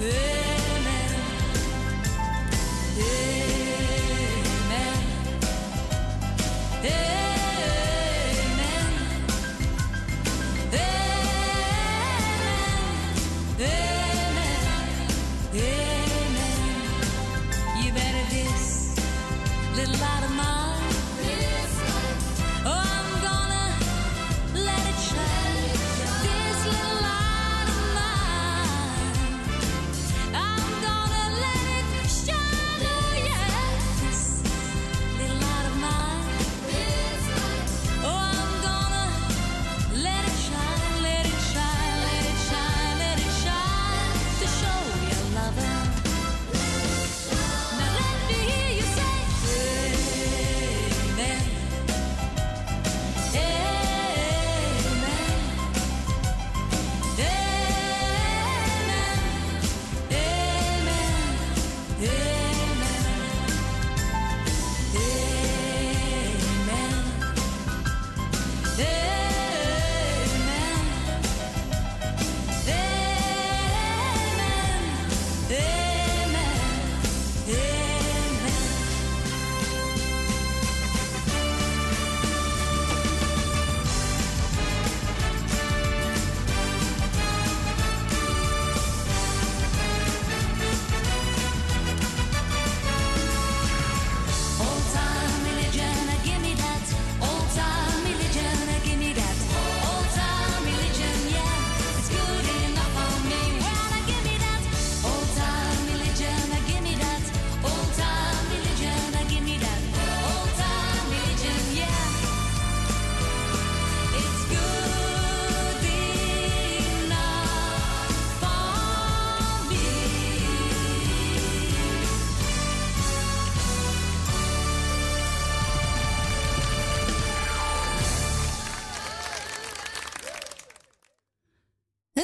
You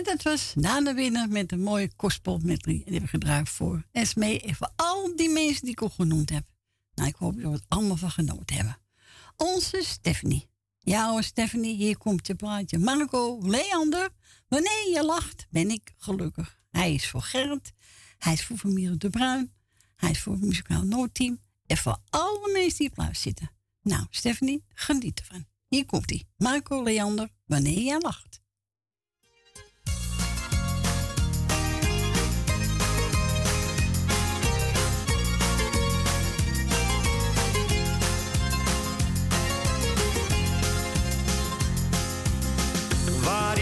dat was Nana Winnen met een mooie gospelmedley. En die hebben we gedraaid voor Esmee en voor al die mensen die ik al genoemd heb. Nou, ik hoop dat we er allemaal van genoten hebben. Onze Stephanie. Ja hoor, Stephanie, hier komt je plaatje. Marco, Leander, wanneer je lacht, ben ik gelukkig. Hij is voor Gerrit, hij is voor familie De Bruin, hij is voor het muzikaal Noordteam en voor alle mensen die op zitten. Nou, Stephanie, geniet ervan. Hier komt hij. Marco Leander, wanneer jij lacht.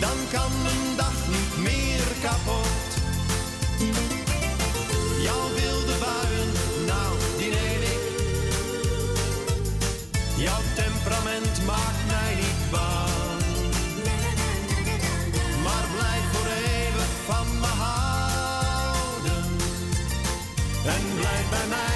Dan kan mijn dag niet meer kapot. Jouw wilde buien, nou, die neem ik. Jouw temperament maakt mij niet bang. Maar blijf voor eeuwig van me houden. En blijf bij mij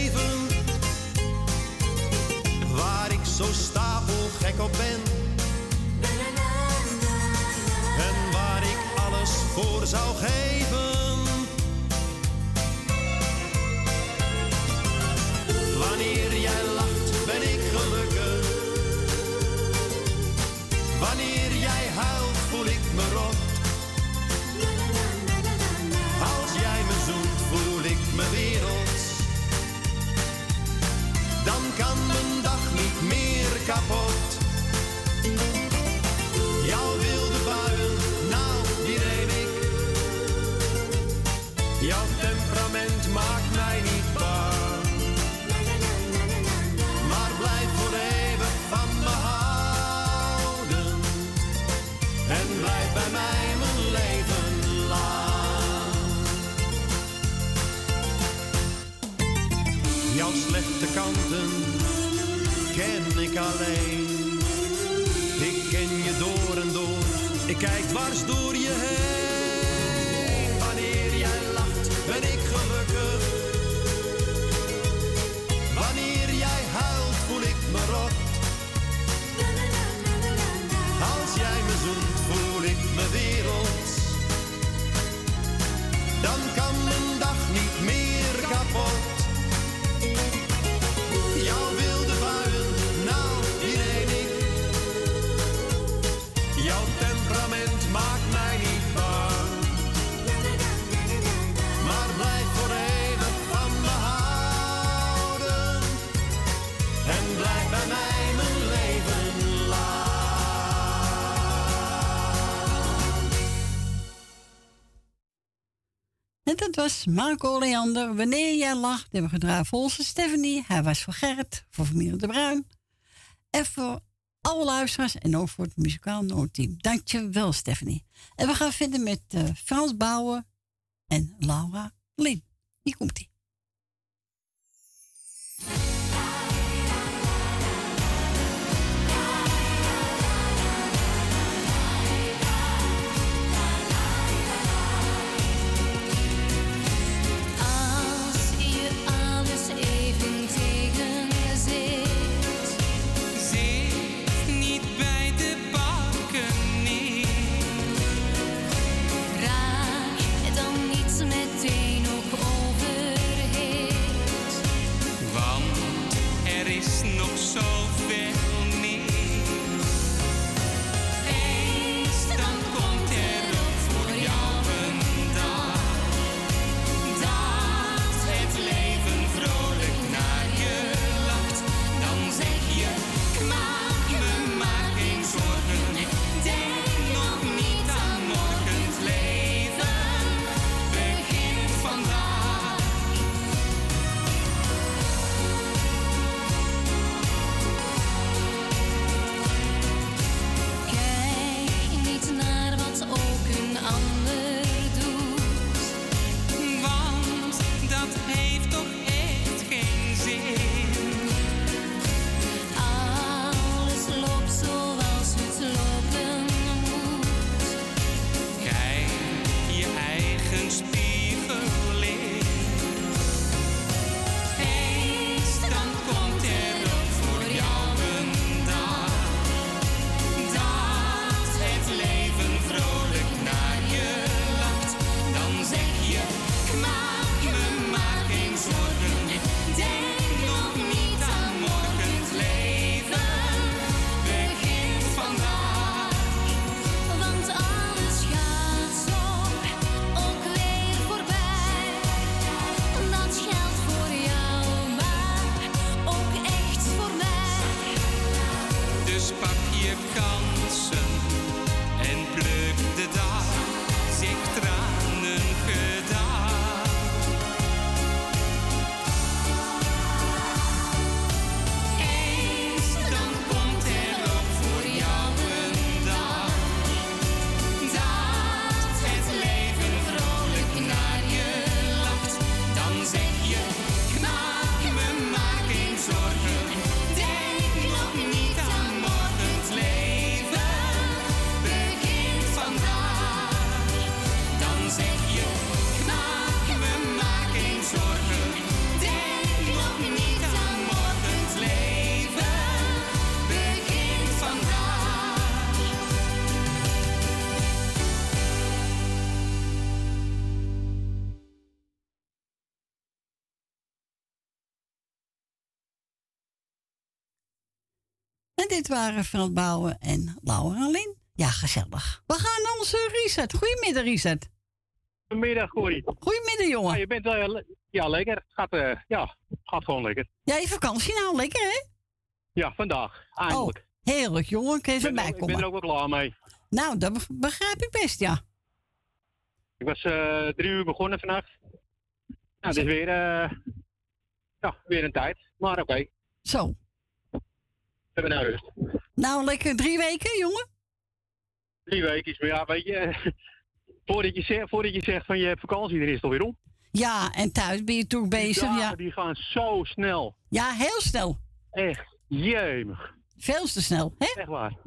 Waar ik zo stapelgek op ben. En waar ik alles voor zou geven. Marco Leander. Wanneer jij lacht, hebben we gedraaid voor Stephanie. Hij was voor Gerrit, voor familie De Bruin. En voor alle luisteraars en ook voor het muzikaal noodteam. Dankjewel, Stephanie. En we gaan verder met eh, Frans Bouwen en Laura Lin. Hier komt dit waren Frans Bouwen en Laura Lin. Ja, gezellig. We gaan naar onze Richard. Goedemiddag, Richard. Goedemiddag, Corrie. Goedemiddag, jongen. Ja, je bent wel, le- ja, lekker. Het gaat, eh, ja, gaat gewoon lekker. Ja, je vakantie nou, lekker hè? Ja, vandaag. Eindelijk. Oh, heerlijk, jongen. Kun je ik, even ben, er- ik ben er ook wel klaar mee. Nou, dat beg- begrijp ik best, ja. Ik was eh, drie uur begonnen vannacht. Nou, het is weer, eh, ja, weer een tijd. Maar oké. Zo. We hebben nou rust. Nou, lekker drie weken, jongen. Drie weken is, maar ja, weet je, voordat je, zegt, voordat je zegt van je hebt vakantie, dan is het alweer om. Ja, en thuis ben je toch bezig, dagen, ja. die gaan zo snel. Ja, heel snel. Echt, jemig. Veel te snel, hè? Echt waar.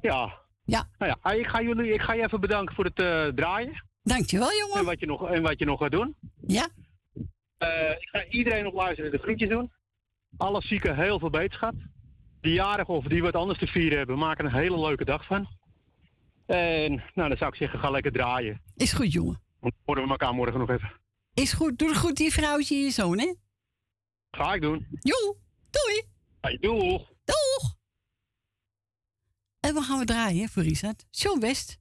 Ja. Ja. Nou ja, ik ga, jullie, ik ga je even bedanken voor het eh, draaien. Dankjewel, jongen. En wat je nog, en wat je nog gaat doen. Ja. Eh, ik ga iedereen op luisteren de groetjes doen. Alle zieken heel veel beterschap. Die jarigen of die wat anders te vieren hebben, maken een hele leuke dag van. En nou, dan zou ik zeggen, ga lekker draaien. Is goed, jongen. Dan horen we elkaar morgen nog even. Is goed. Doe het goed, die vrouwtje en je zoon, hè? Ga ik doen. Jo, doei. Hey, doeg. Doeg. En we gaan we draaien voor Richard. John West.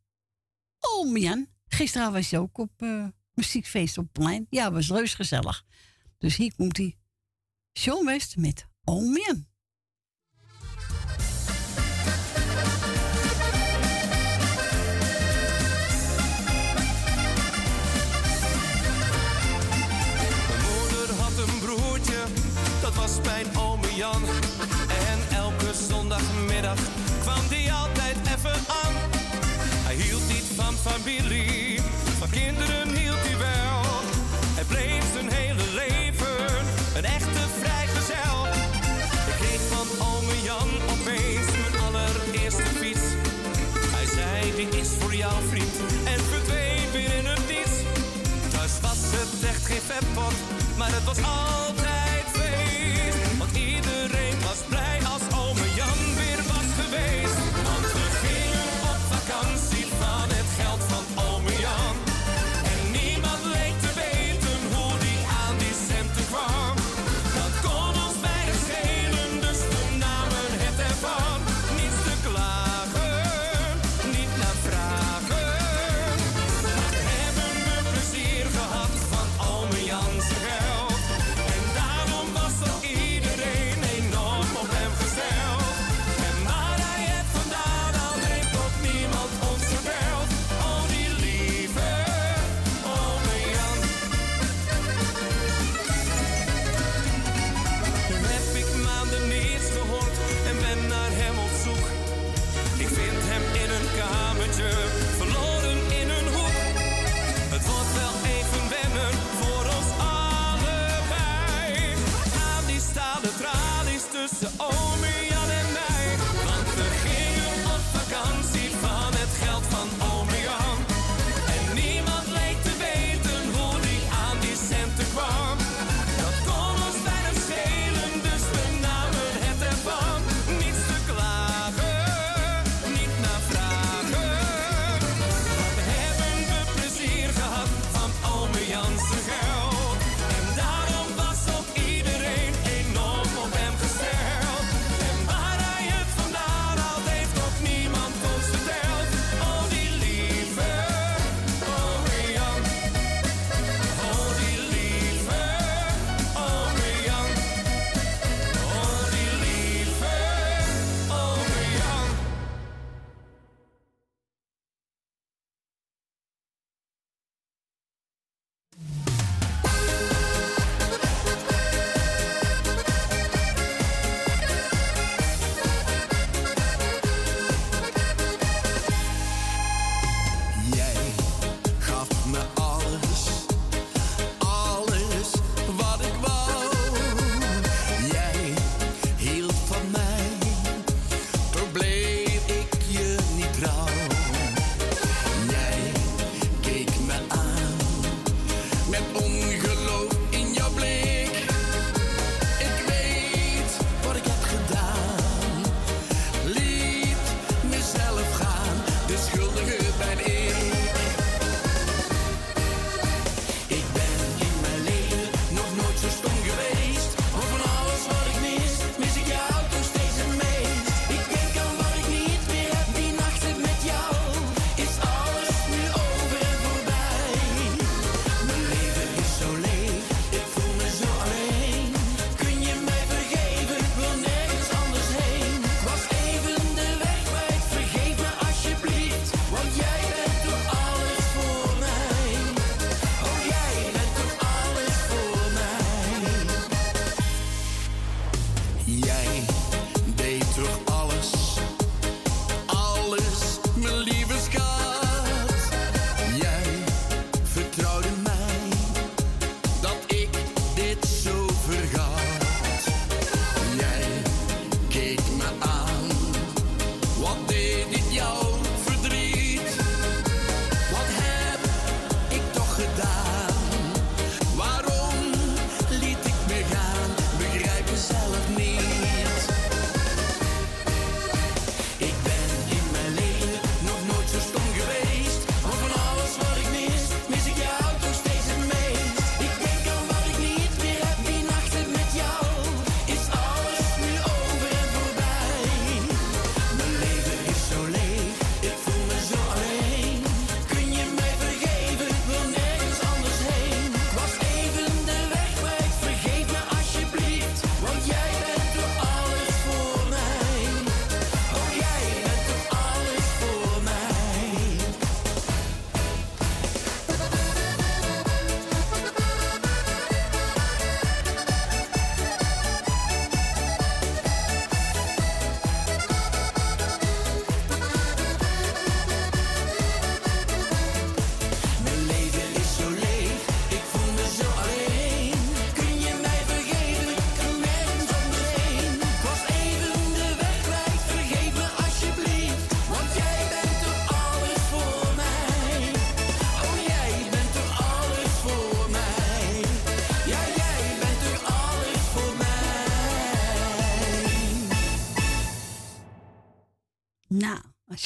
Oh, Mian. Gisteren was je ook op eh, muziekfeest op het plein. Ja, was reus gezellig. Dus hier komt hij. John West met Oh, Mian. Was mijn ome Jan. En elke zondagmiddag kwam die altijd even aan. Hij hield niet van familie, van kinderen hield hij wel. Hij bleef zijn hele leven een echte vrijgezel. Ik kreeg van ome Jan opeens mijn allereerste fiets. Hij zei, die is voor jou vriend, en verdween weer in het niets. Thuis was het echt geen vetpot, maar het was altijd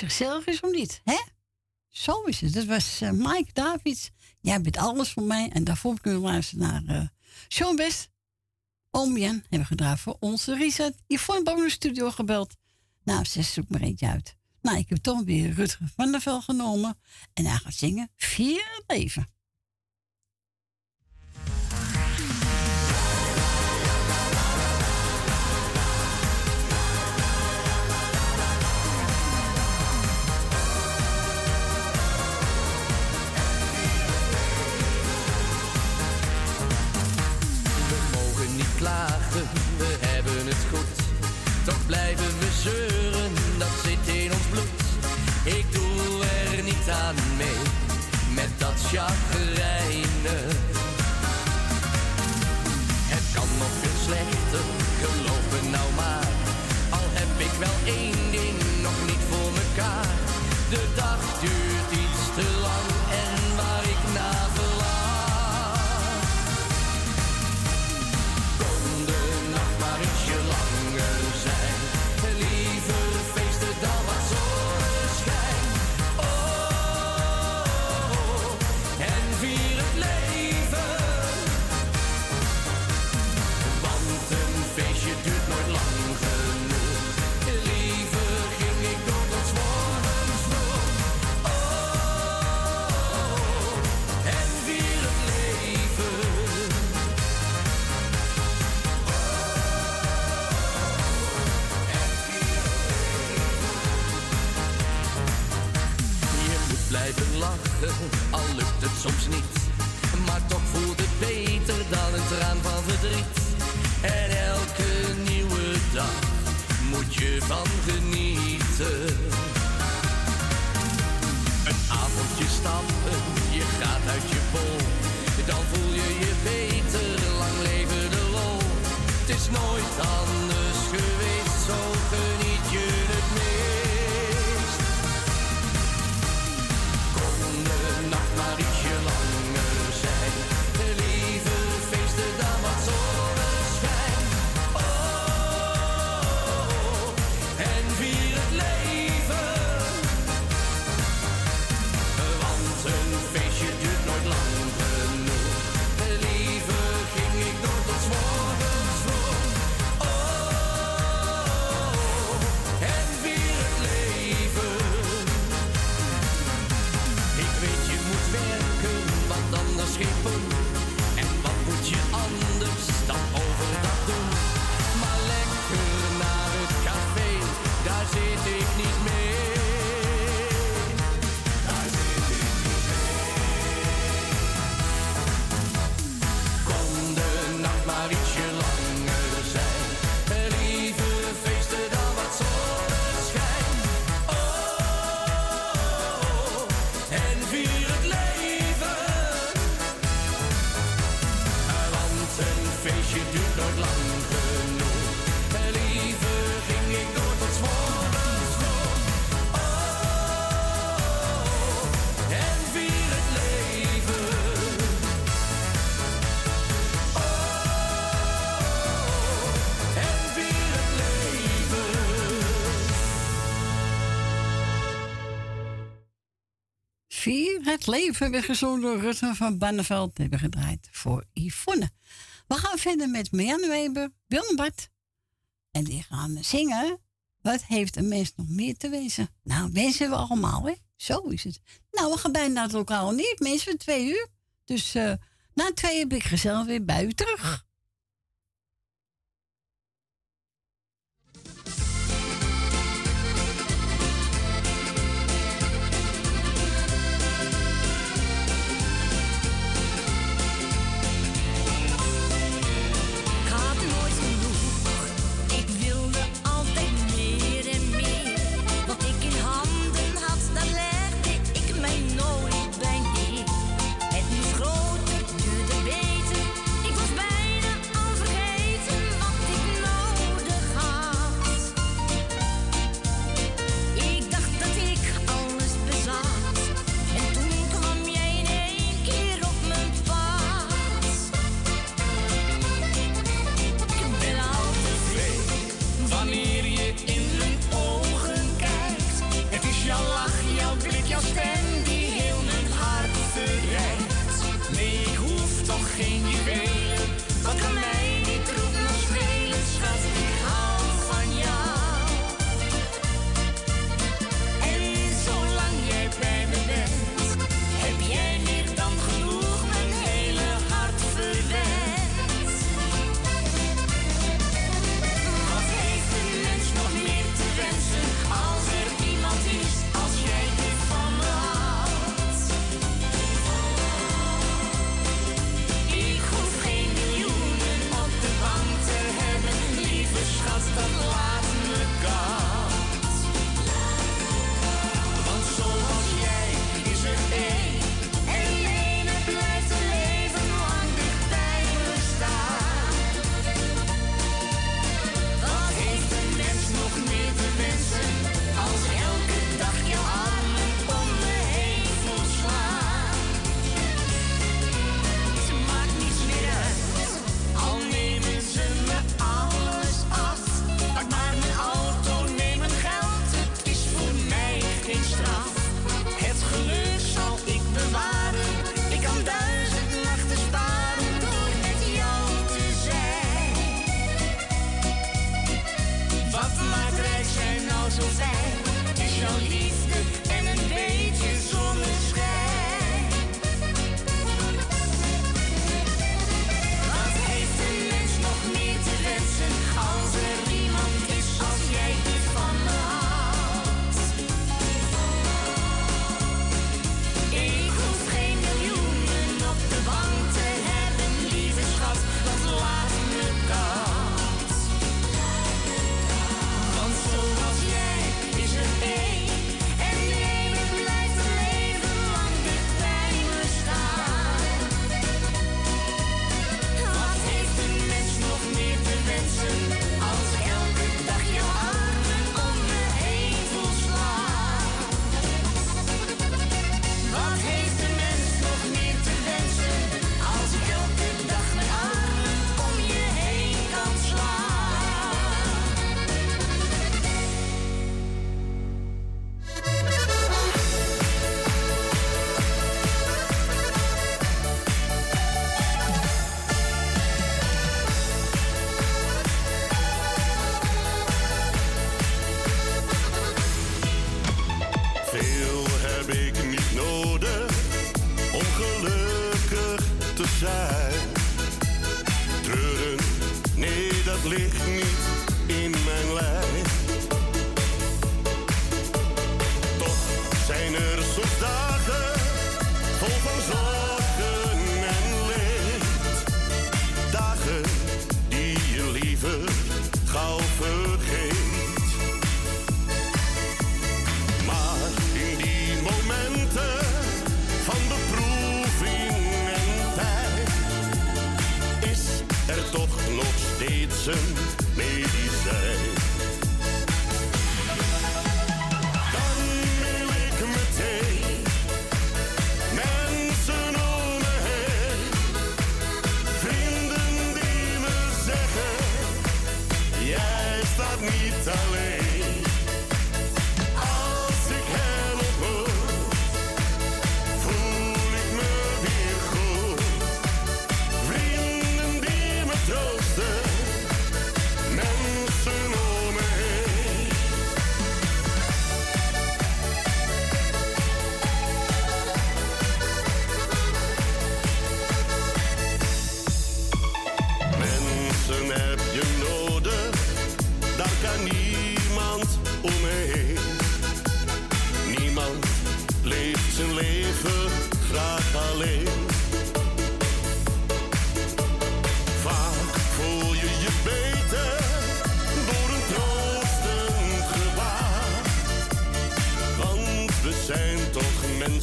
Gezellig is of niet, hè? Zo is het. Dat was eh, Mike Davids. Jij bent alles voor mij. En daarvoor kunnen we luisteren naar uh, Sean West. Oom Jan hebben we gedraaid voor onze Richard. Yvonne de studio gebeld. Nou, ze zoek maar eentje uit. Nou, ik heb toch weer Rutger van der Vel genomen. En hij gaat zingen Vier leven. We hebben het goed. Toch blijven we zeuren, dat zit in ons bloed. Ik doe er niet aan mee, met dat chagrijnen. Het kan nog veel slechter, geloof nou maar. Al heb ik wel één ding nog niet voor mekaar. De dag soms niet. Maar toch voelt het beter dan een traan van verdriet. En elke nieuwe dag moet je van genieten. Een avondje stappen, je gaat uit je bol. Dan voel je je beter, lang leven de lol. Het is nooit anders het leven weer gezongen door Rutte van Banneveld. Hebben gedraaid voor Yvonne. We gaan verder met Marianne Weber, Willem. En die gaan zingen. Wat heeft een mens nog meer te wensen? Nou, wensen we allemaal, hè? Zo is het. Nou, we gaan bijna naar het lokaal niet. Mensen twee uur. Dus eh, na twee ben ik gezellig weer bij terug.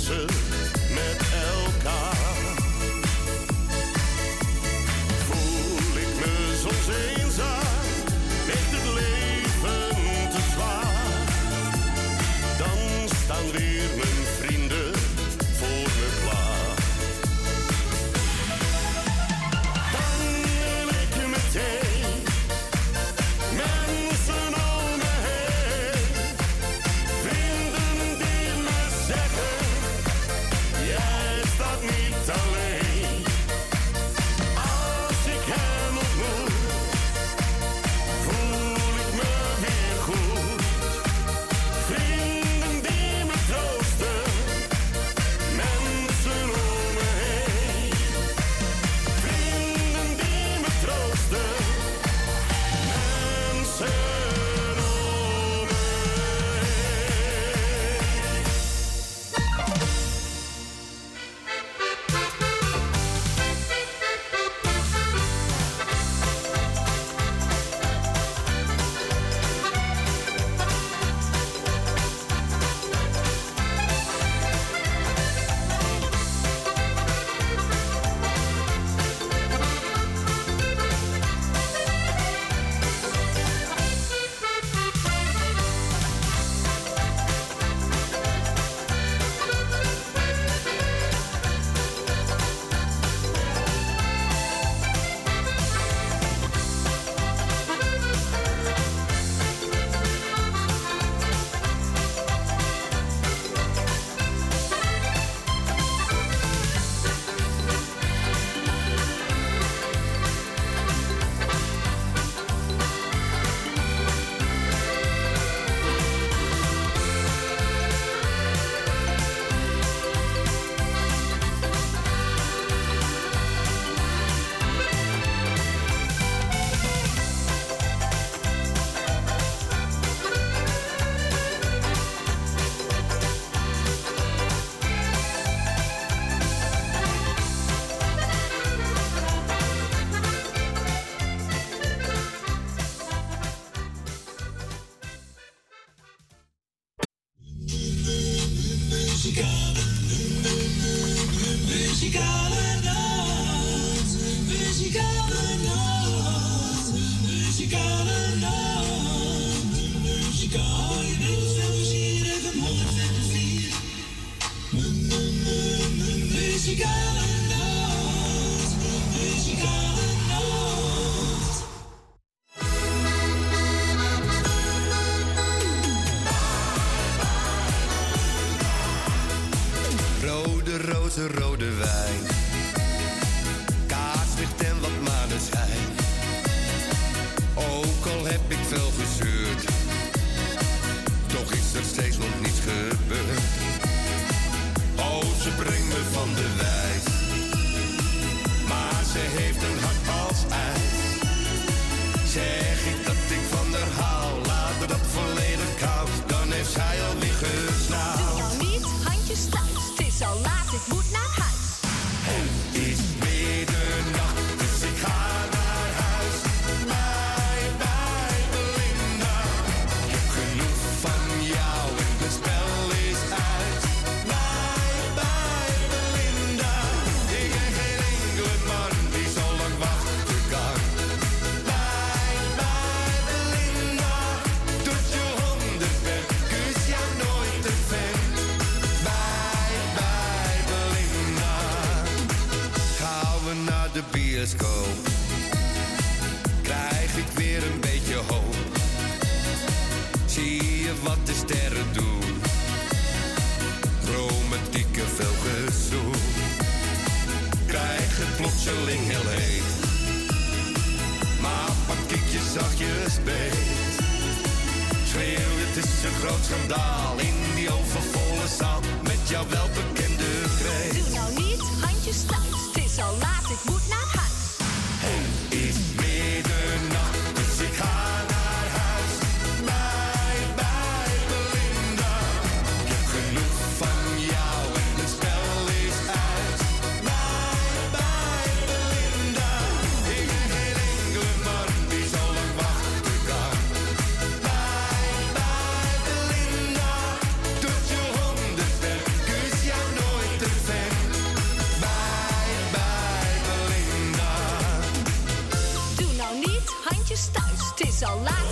Mensen so loud.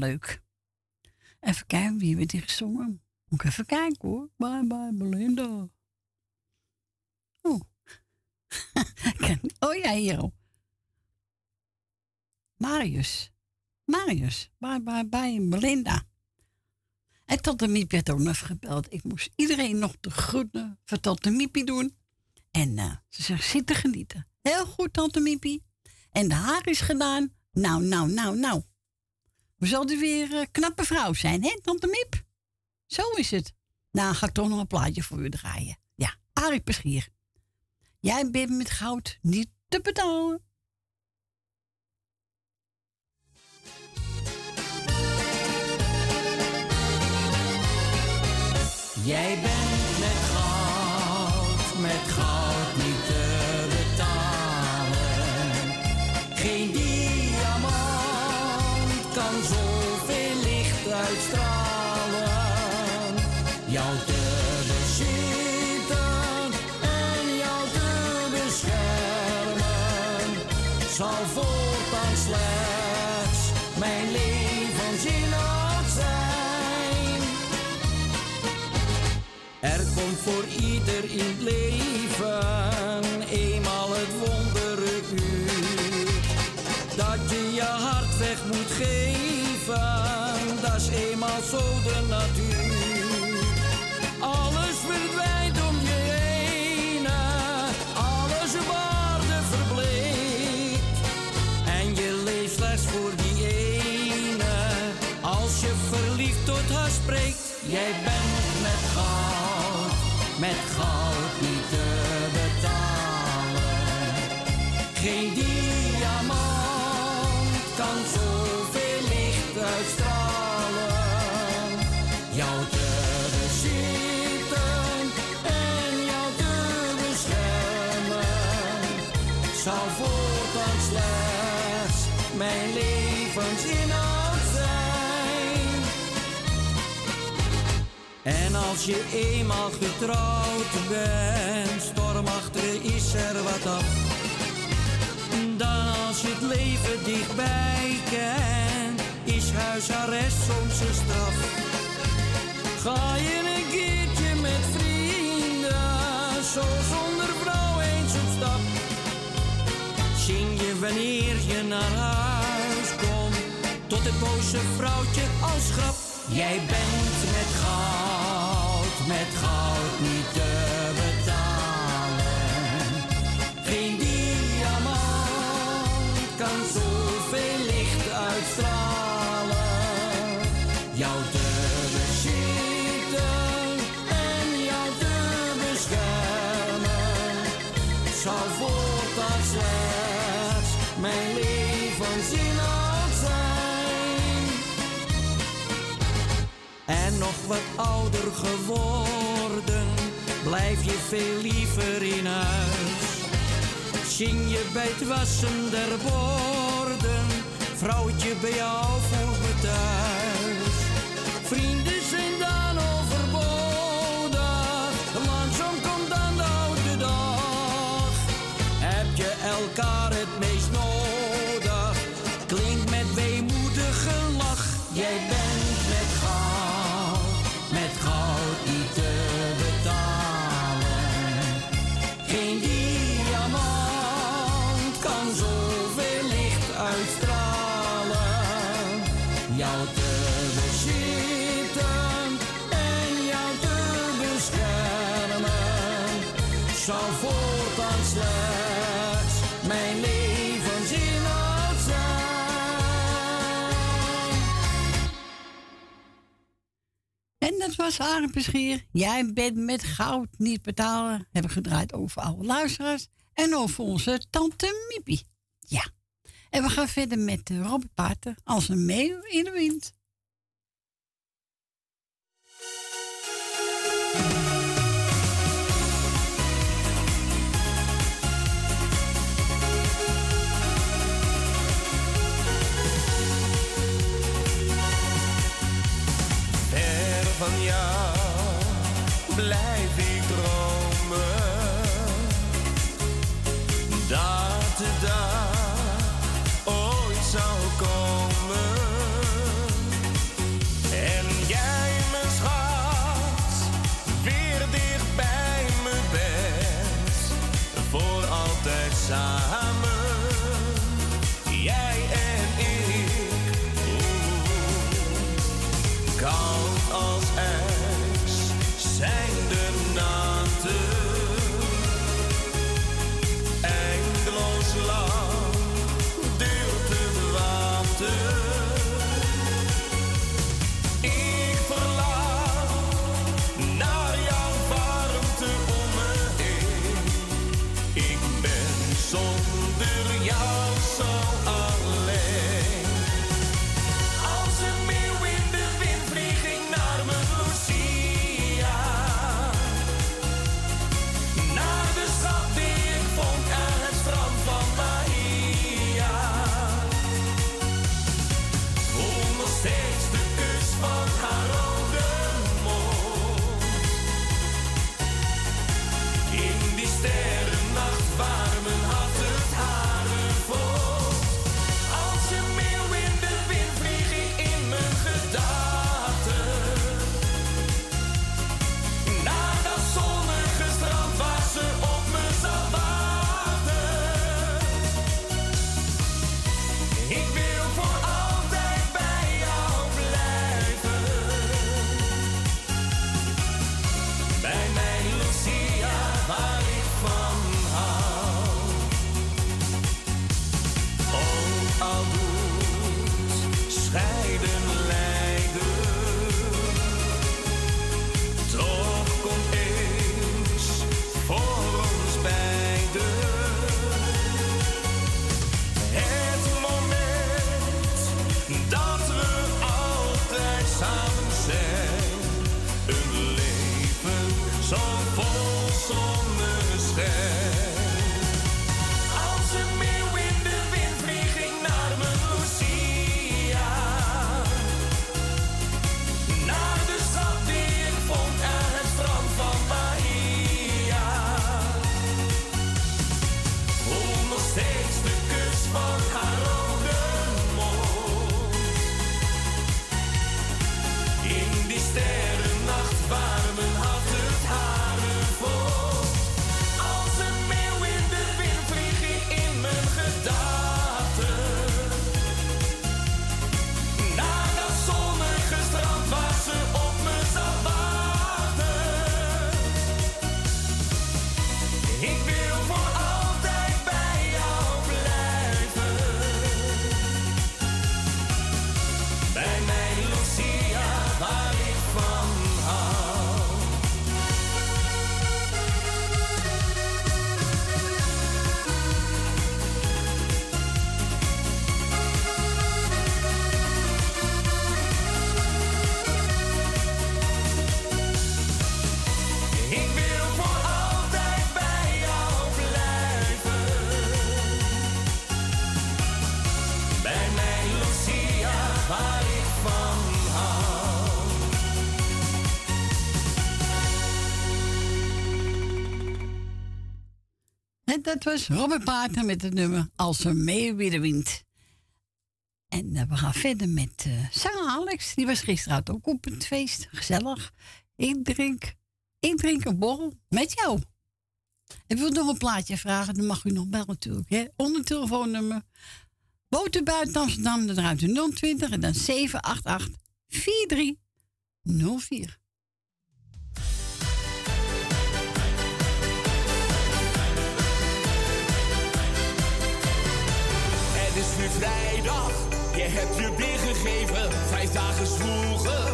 leuk. Even kijken, wie we die gezongen? Moet ik even kijken hoor. Bye bye Belinda. Oh. oh ja, hier. Marius. Marius. Bye bye bye Belinda. En tante Miep had ook nog gebeld. Ik moest iedereen nog de groeten van tante Miepie doen. En uh, ze zegt, zitten genieten. Heel goed, tante Miepie. En de haar is gedaan. Nou, nou, nou, nou. We zullen weer een knappe vrouw zijn, hè, tante Mip? Zo is het. Nou, ga ik toch nog een plaatje voor u draaien. Ja, Arie Peschier. Jij bent met goud niet te betalen. Jij bent met goud, met goud niet te betalen. Geen in het leven eenmaal het wondere uur. Dat je je hart weg moet geven, dat is eenmaal zo de natuur. Alles verdwijnt om je heen, alles waarde verbleekt. En je leeft slechts voor die ene, als je verliefd tot haar spreekt. Jij bent Als je eenmaal getrouwd bent, stormachtig is er wat af. Dan als je het leven dichtbij kent, is huisarrest soms een straf. Ga je een keertje met vrienden, zo zonder vrouw eens op stap. Zing je wanneer je naar huis komt, tot het boze vrouwtje als grap. Jij bent met gat met goud niet te wat ouder geworden, blijf je veel liever in huis. Zing je bij het wassen der borden, vrouwtje bij jou voor me thuis. Vrienden zijn dan dat was Arend Beschier. Jij bent met goud niet betalen. Hebben gedraaid over alle luisteraars. En over onze tante Miepie. Ja. En we gaan verder met uh, Robert Pater als een meeuw in de wind. Dat was Robert Paarten met het nummer Als een mee. En eh, we gaan verder met uh, Alex. Die was gisteravond ook op het feest. Gezellig. Ik drink, ik drinken, borrel met jou. Ik wil nog een plaatje vragen, dan mag u nog bellen natuurlijk. Hè? Onder telefoonnummer. boterbuiten Amsterdam, dan ruimte 020 en dan 788 4304. Het is nu vrijdag, je hebt je weer gegeven. Vijf dagen zwoegen,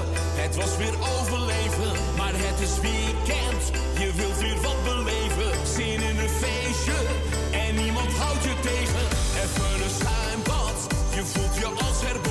het was weer overleven. Maar het is weekend, je wilt weer wat beleven. Zin in een feestje, en niemand houdt je tegen. Even een schuimbad, je voelt je als herboven.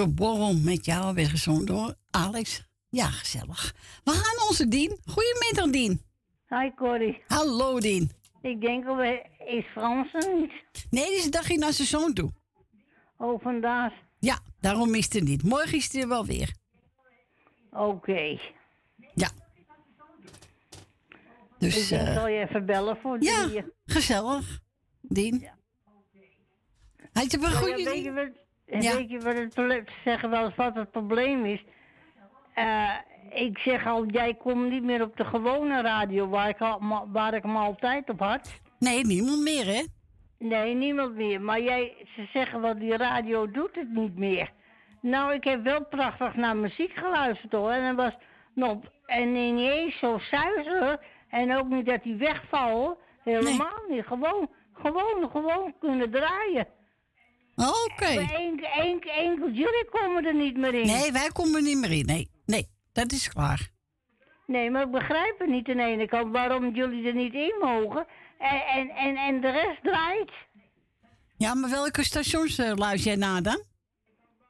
Een borrel met jou, weer gezond door Alex. Ja, gezellig. We gaan onze Dien. Goedemiddag, Dien. Hi, Corrie. Hallo, Dien. Ik denk is Frans er niet? Nee, die is een dagje naar zijn zoon toe. Oh, vandaag. Ja, daarom is er niet. Morgen is hij er wel weer. Oké. Ja. Dus, ik eh, zal je even bellen voor ja, gezellig. Dien. Had je wel een Nou ja, goede weet, je wat, en Ja. weet je wat het probleem zeggen wel eens wat het probleem is? Eh, ik zeg al, jij komt niet meer op de gewone radio waar ik, al, waar ik hem altijd op had. Nee, niemand meer, hè? Nee, niemand meer. Maar jij, ze zeggen wel, die radio doet het niet meer. Nou, ik heb wel prachtig naar muziek geluisterd hoor. En dat was nog, en niet eens zo zuiver. En ook niet dat die wegvallen. Helemaal niet. Gewoon, gewoon, gewoon kunnen draaien. Oké. Maar enkel, enkel, enkel jullie komen er niet meer in. Nee, wij komen er niet meer in. Nee, nee, dat is klaar. Nee, maar ik begrijp het niet aan de ene kant waarom jullie er niet in mogen. En, en, en, en de rest draait. Ja, maar welke stations eh, luister jij naar dan?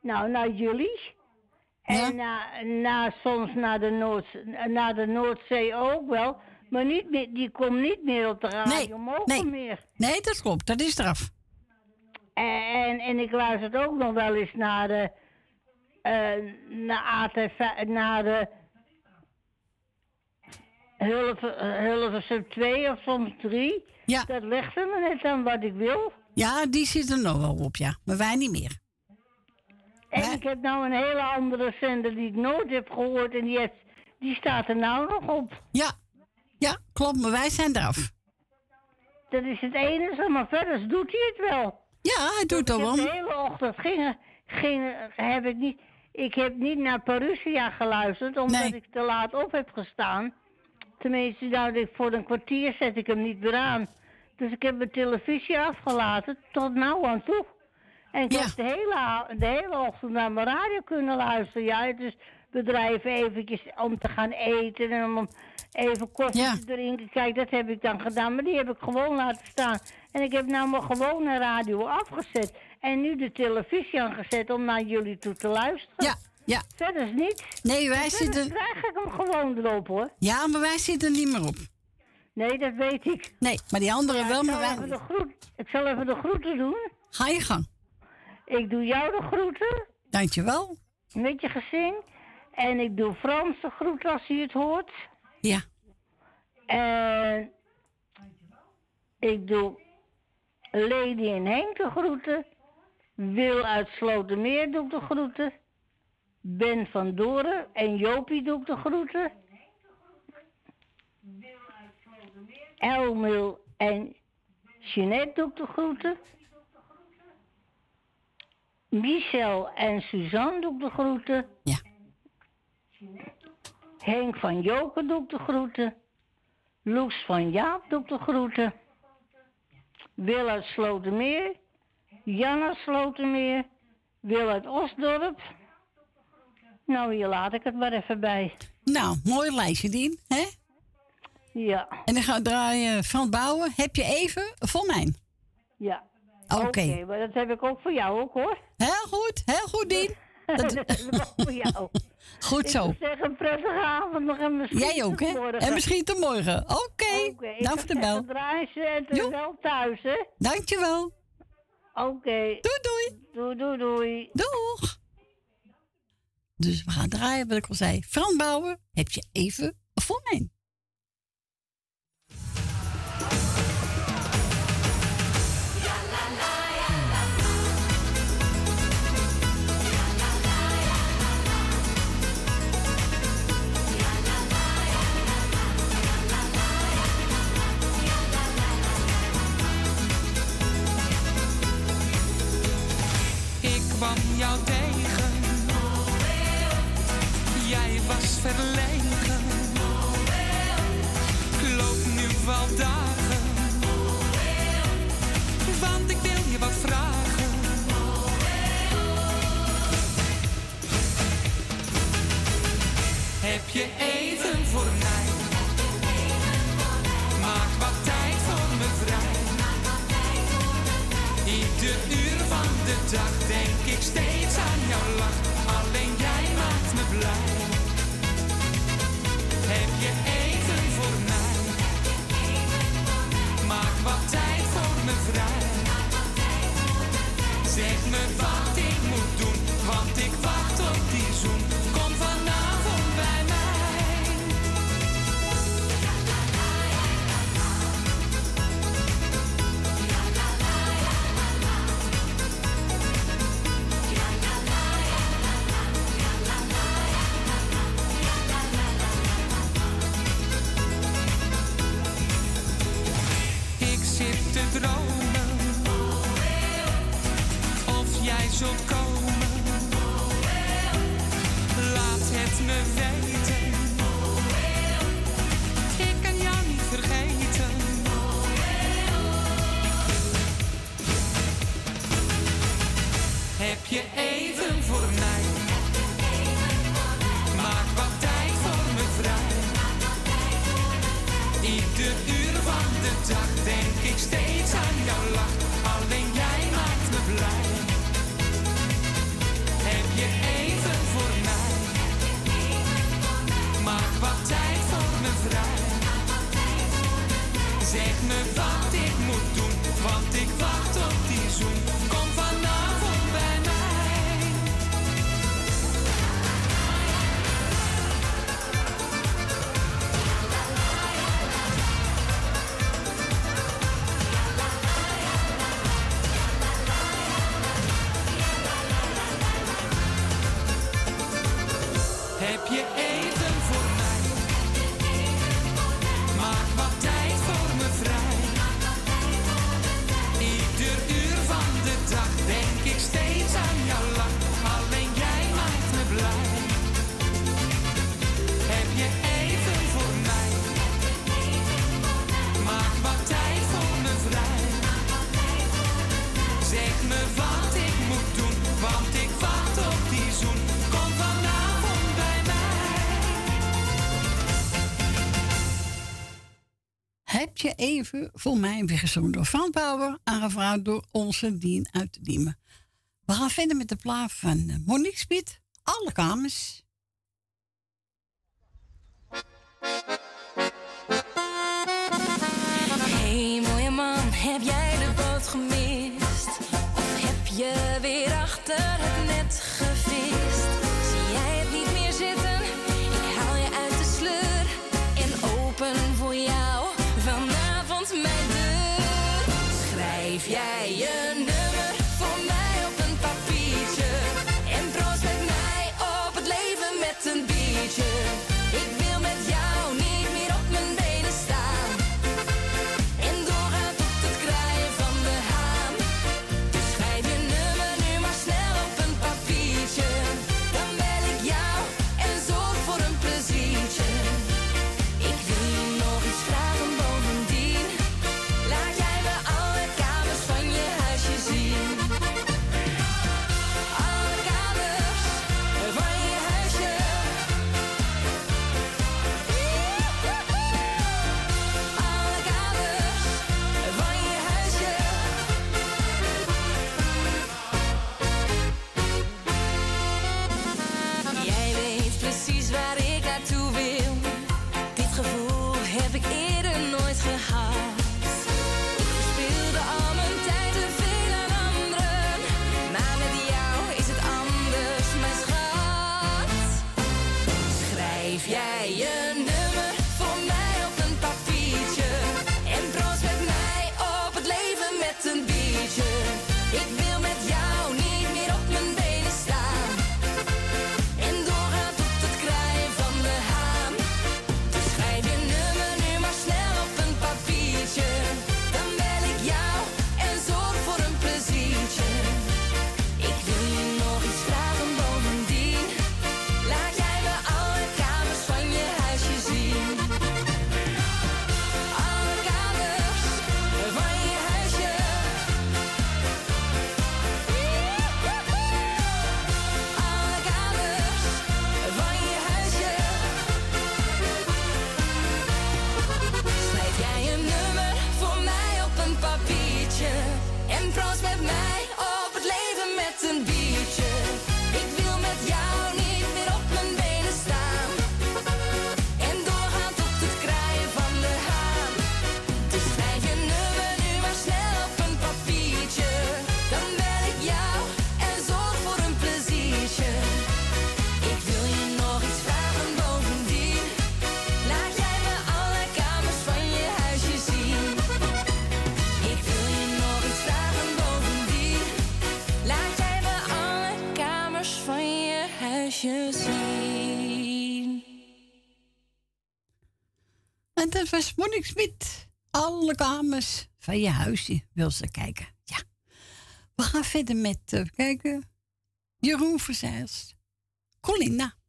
Nou, naar jullie. En na, na, soms naar de, Noord, naar de Noordzee ook wel. Maar niet meer, die komt niet meer op de radio mogen nee. meer. Nee, dat klopt. Dat is eraf. En, en ik luister ook nog wel eens naar de, eh naar AT, naar de Hilve- Hilversum 2 of soms 3. Ja. Dat legt er net aan wat ik wil. Ja, die zit er nog wel op, ja. Maar wij niet meer. En ik heb nou een hele andere zender die ik nooit heb gehoord en die, heeft, die staat er nou nog op. Ja, ja, klopt, maar wij zijn eraf. Dat is het enige, maar verder doet hij het wel. Ja, hij doet Ik wel. De hele ochtend ging, ging, heb ik niet. Ik heb niet naar Parousia geluisterd, omdat ik te laat op heb gestaan. Tenminste, nou, voor een kwartier zet ik hem niet meer aan. Dus ik heb mijn televisie afgelaten tot nou aan toe. En ik heb de hele, de hele ochtend naar mijn radio kunnen luisteren. Ja, het is bedrijf eventjes om te gaan eten en om even koffie te drinken. Kijk, dat heb ik dan gedaan, maar die heb ik gewoon laten staan. En ik heb nou mijn gewone radio afgezet. En nu de televisie aangezet om naar jullie toe te luisteren. Ja, ja. Verder is niets. Nee, wij zitten- krijg ik hem gewoon erop, hoor. Ja, maar wij zitten niet meer op. Nee, dat weet ik. Nee, maar die anderen wel, maar wij even niet. de groet, Ik zal even de groeten doen. Ga je gang. Ik doe jou de groeten. Dankjewel. Met je gezin. En ik doe Frans de groeten als hij het hoort. Ja. En ik doe Lady en Henk de groeten. Wil uit Slotermeer doe ik de groeten. Ben van Doren en Jopie doe ik de groeten. Elmil en Jeanette doe ik de groeten. Michel en Suzanne doe ik de groeten. Ja. Henk van Joken doe ik de groeten. Loes van Jaap doe ik de groeten. Wil uit Slotermeer. Jan uit Slotermeer. Wil uit Osdorp. Nou, hier laat ik het maar even bij. Nou, mooi lijstje, Dien. Hè? Ja. En dan gaan we draaien van bouwen. Heb je even voor mij? Ja. Oké. maar dat heb ik ook voor jou ook hoor. Heel goed, heel goed, Dien. Dat, ik voor jou. Goed Ik zo. zou zeggen, een prettige avond nog en misschien Jij ook, hè? En misschien tot morgen. Oké. Ik Dank voor de bel. is wel thuis, hè? Dankjewel. Oké. Doei, doei. Doei, doei, doei. Doeg. Dus we gaan draaien, wat ik al zei. Fran Bouwer, heb je even voor mij? Jij was verlegen. Loop nu wel dagen. Want ik wil je wat vragen. Heb je even voor mij? Maak wat tijd voor me vrij. Ieder uur van de dag denk ik steeds Alleen jij maakt me blij. Heb je even voor mij? Maak wat tijd voor me vrij. Zeg me wat ik moet doen, want ik wacht op die zoen. Zult. Laat het me weten. Ik kan jou niet vergeten. Heb je even voor mij? Maak wat tijd voor me vrij. Ieder uur van de dag denk ik steeds aan jouw lach. Zeg me wat ik moet doen, want ik wacht op die zoen. gezongen door Van Bauer, aangevraagd door onze Dien uit de Diemen. We gaan verder met de plaat van eh, Monique Spiet, Alle Kamers. Hey mooie man, heb jij de boot gemist? Of heb je weer achter het net gevist? het was Monique Smit. Alle kamers van je huisje wil ze kijken. Ja. We gaan verder met uh, kijken. Jeroen Verzijls. Colina.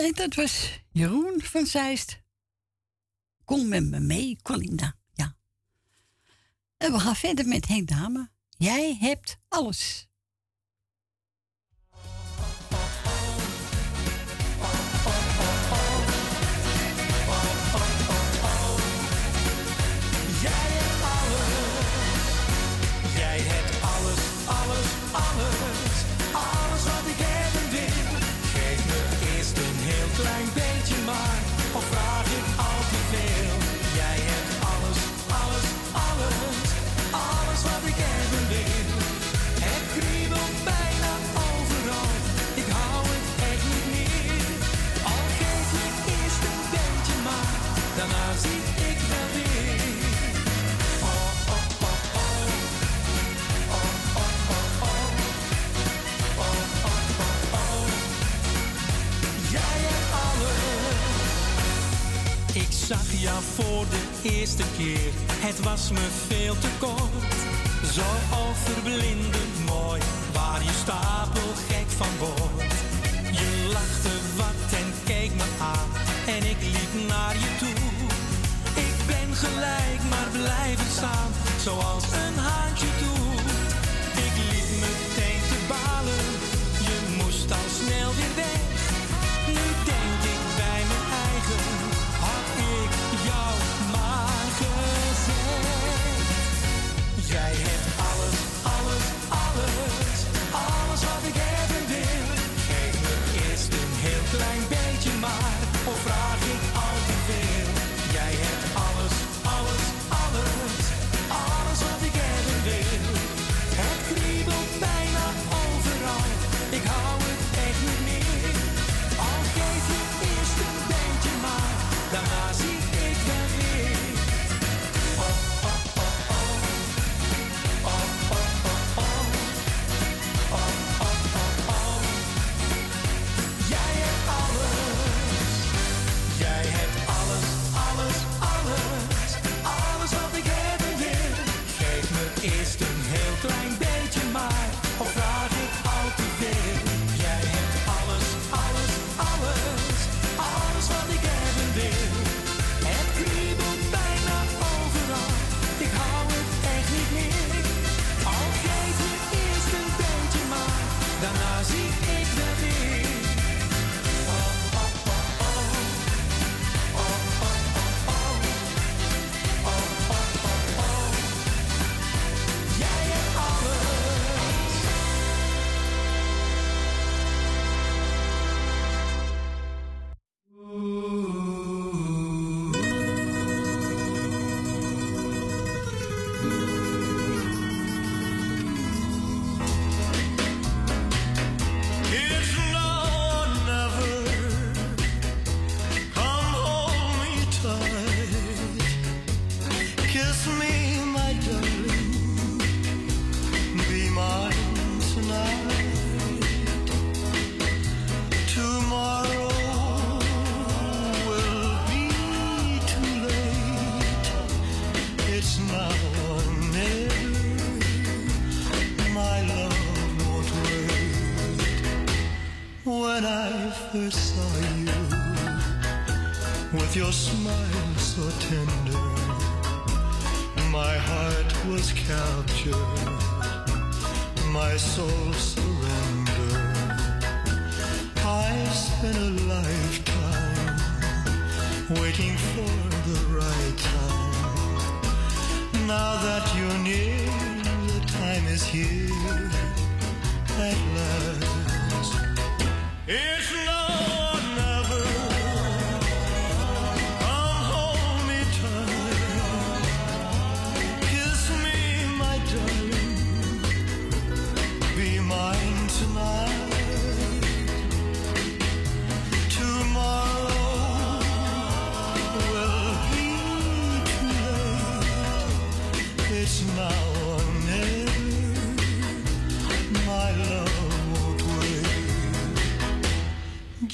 En dat was Jeroen van Zeist. Kom met me mee, Colinda. Ja. En we gaan verder met Henk Dame. Jij hebt alles. zag jou voor de eerste keer, het was me veel te kort. Zo overblindend mooi, waar je stapel gek van wordt. Je lachte wat en keek me aan, en ik liep naar je toe. Ik ben gelijk, maar blijven staan, zoals een haantje doet. Ik liep meteen te balen, je moest al snel weer weg. Nu denk ik bij mijn eigen.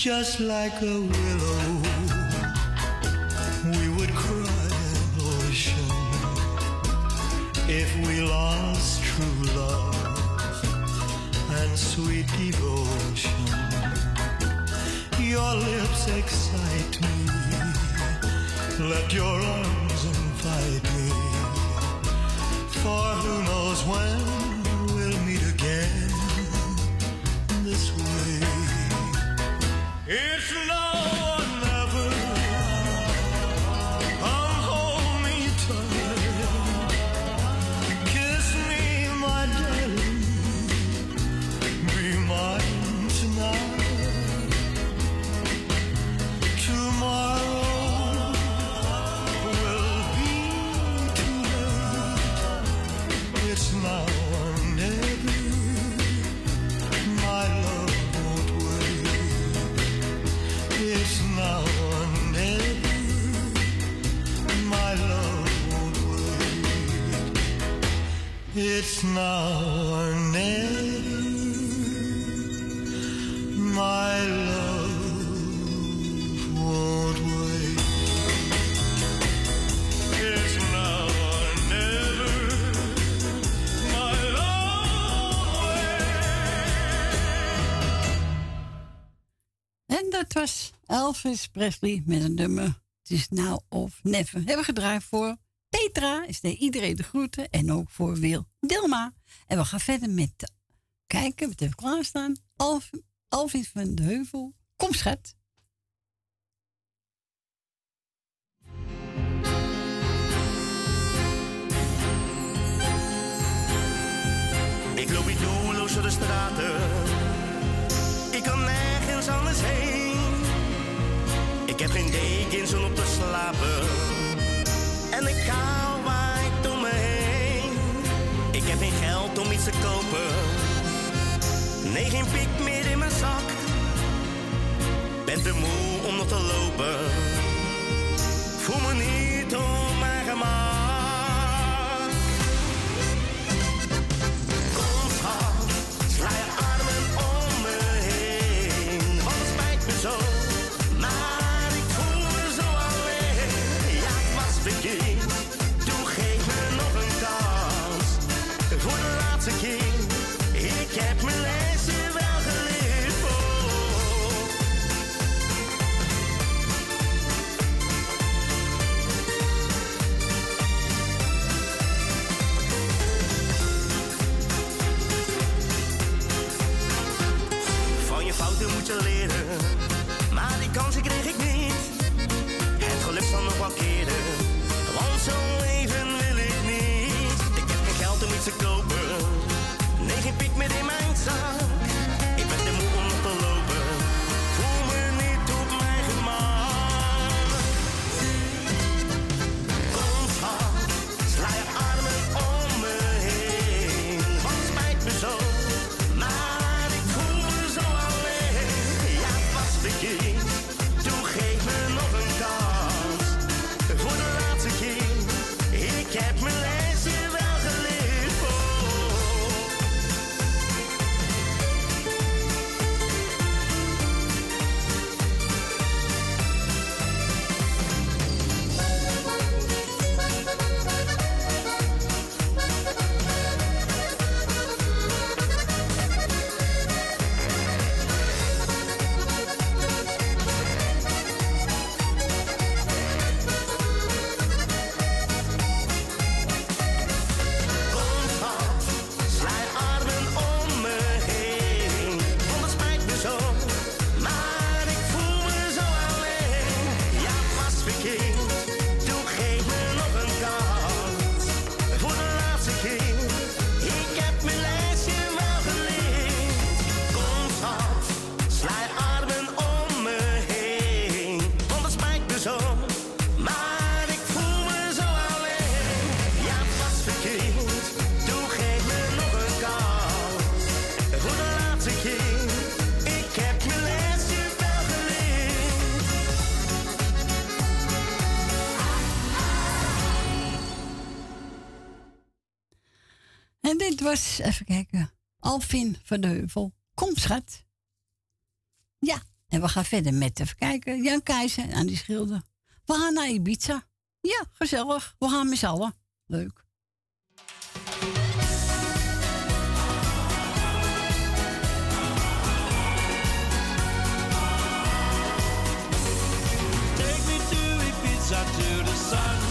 just like a Dat was Elvis Presley met een nummer. Het is nou of never. Hebben we gedraaid voor Petra is de iedereen de groeten en ook voor Wil Dilma. En we gaan verder met kijken, wat hebben we klaarstaan? Alf, Alvin van de Heuvel, kom schat. Ik loop niet doelloos door de straten. Ik kan nergens anders heen. Ik heb geen dekens om op te slapen en de kou waait om me heen. Ik heb geen geld om iets te kopen, nee geen piek meer in mijn zak. Ben te moe om nog te lopen, voel me niet om. time even kijken, Alvin van de Heuvel. Kom, schat. Ja, en we gaan verder met, even kijken, Jan Keizer aan die schilder. We gaan naar Ibiza. Ja, gezellig. We gaan met z'n allen. Leuk. Take me to Ibiza to the sun.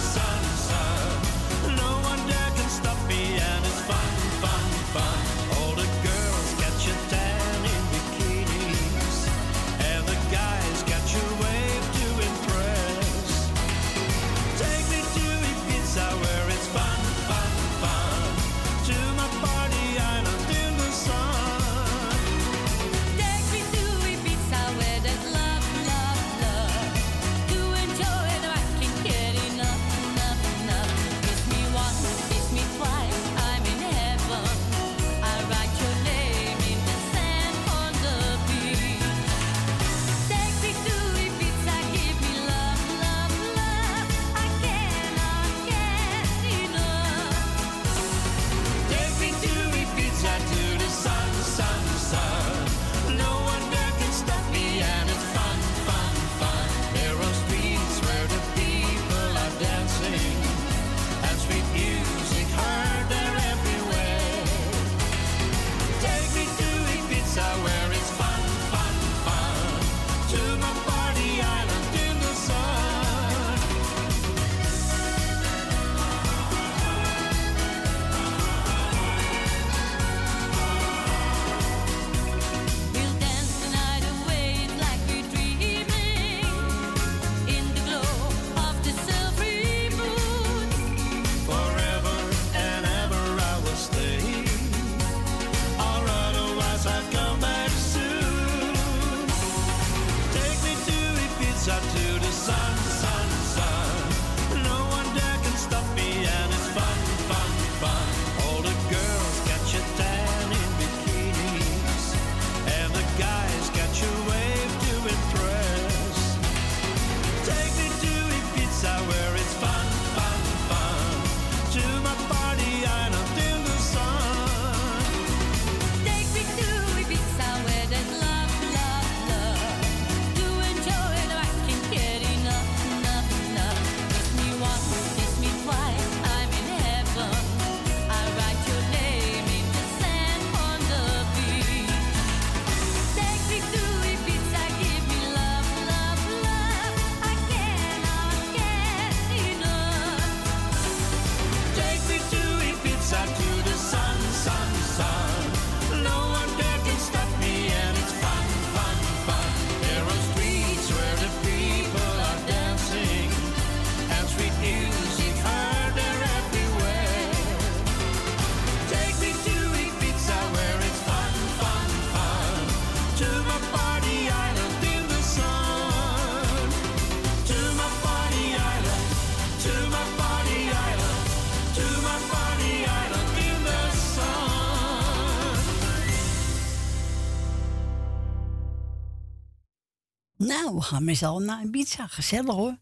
We gaan met z'n allen naar Ibiza. Gezellig hoor.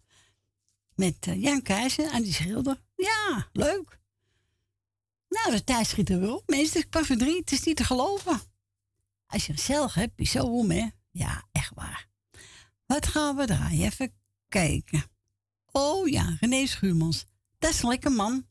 Met eh, Jan Keizer en die schilder. Ja, leuk. Nou, de tijd schiet er weer op. Mensen, het kwart voor drie. Het is niet te geloven. Als je gezellig hebt, is zo om, hè? Ja, echt waar. Wat gaan we draaien? Even kijken. Oh ja, René Schuurmans. Dat is een lekker man.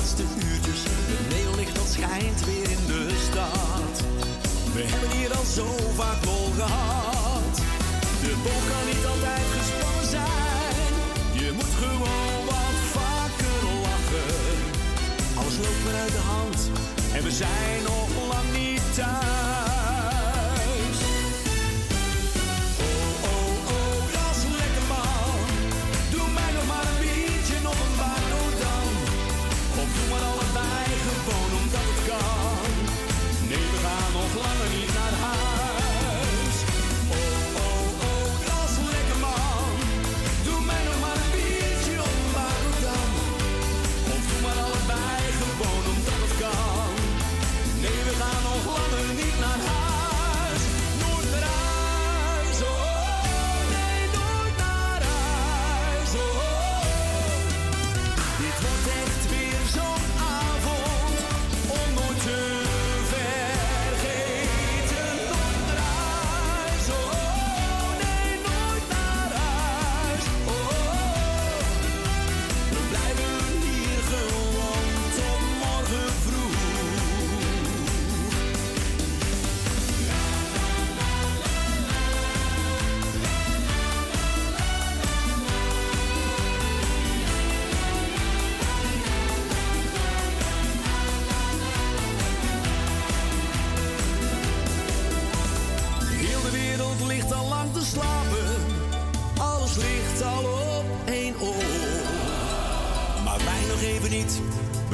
Laatste uurtjes. Het neonlicht dat schijnt weer in de stad. We hebben hier al zo vaak lol gehad. De boog kan niet altijd gespannen zijn. Je moet gewoon wat vaker lachen. Alles loopt weer uit de hand en we zijn nog lang niet thuis.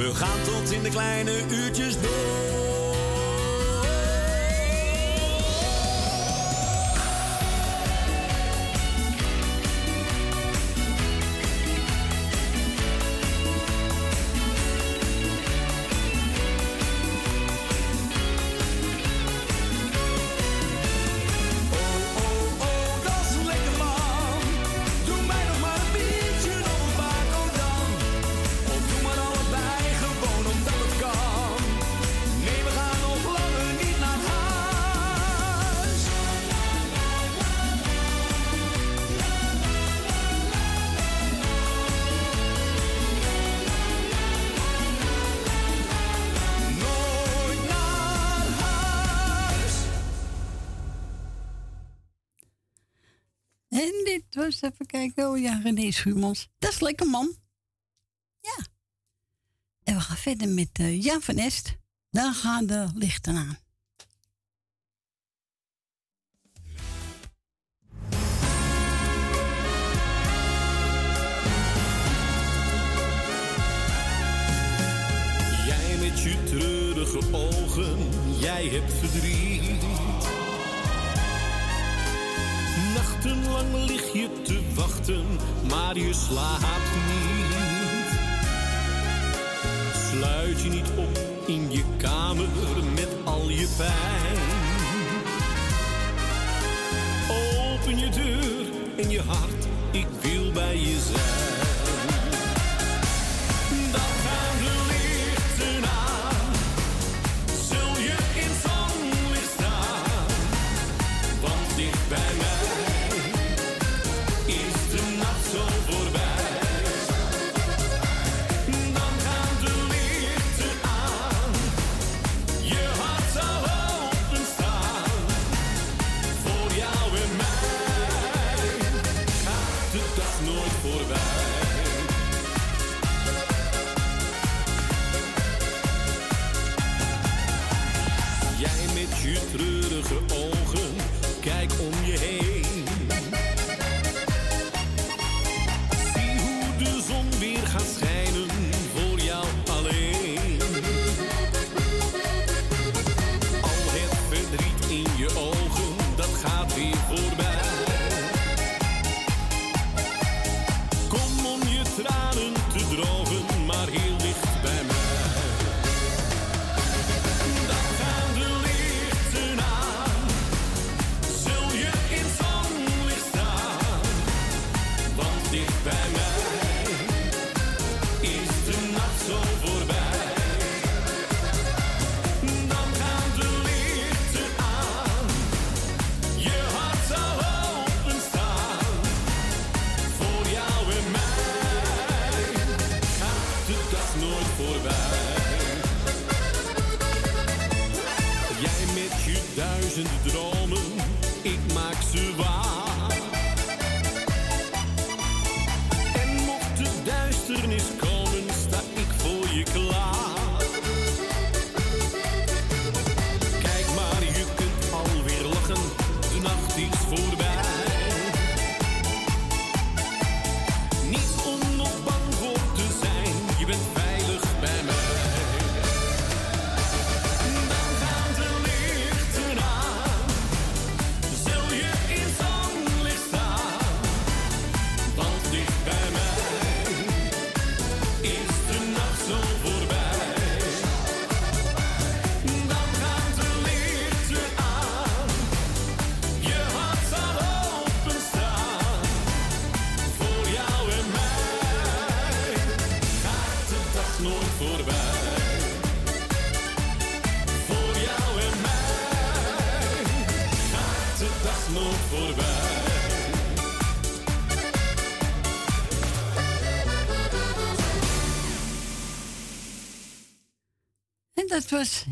We gaan tot in de kleine uurtjes door. Even kijken, oh ja, René Schuurmans. Dat is lekker man. Ja. En we gaan verder met eh, Jan van Est. Dan gaan de lichten aan. Jij met je treurige ogen, jij hebt verdriet. Nachtenlang lig je te wachten, maar je slaapt niet. Sluit je niet op in je kamer met al je pijn. Open je deur en je hart, ik wil bij je zijn.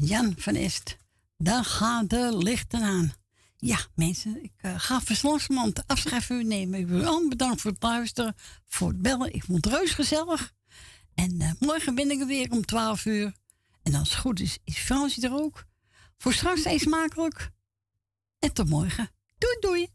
Jan van Est. Dan gaan de lichten aan. Ja, mensen, ik eh, ga verslagsmand Slansman afschrijven u nemen. Ik wil bedankt voor het luisteren, voor het bellen. Ik vond het reus gezellig. En eh, morgen ben ik er weer om 12 uur. En als het goed is, is Fransje er ook. Voor straks eens makkelijk. En tot morgen. Doei doei.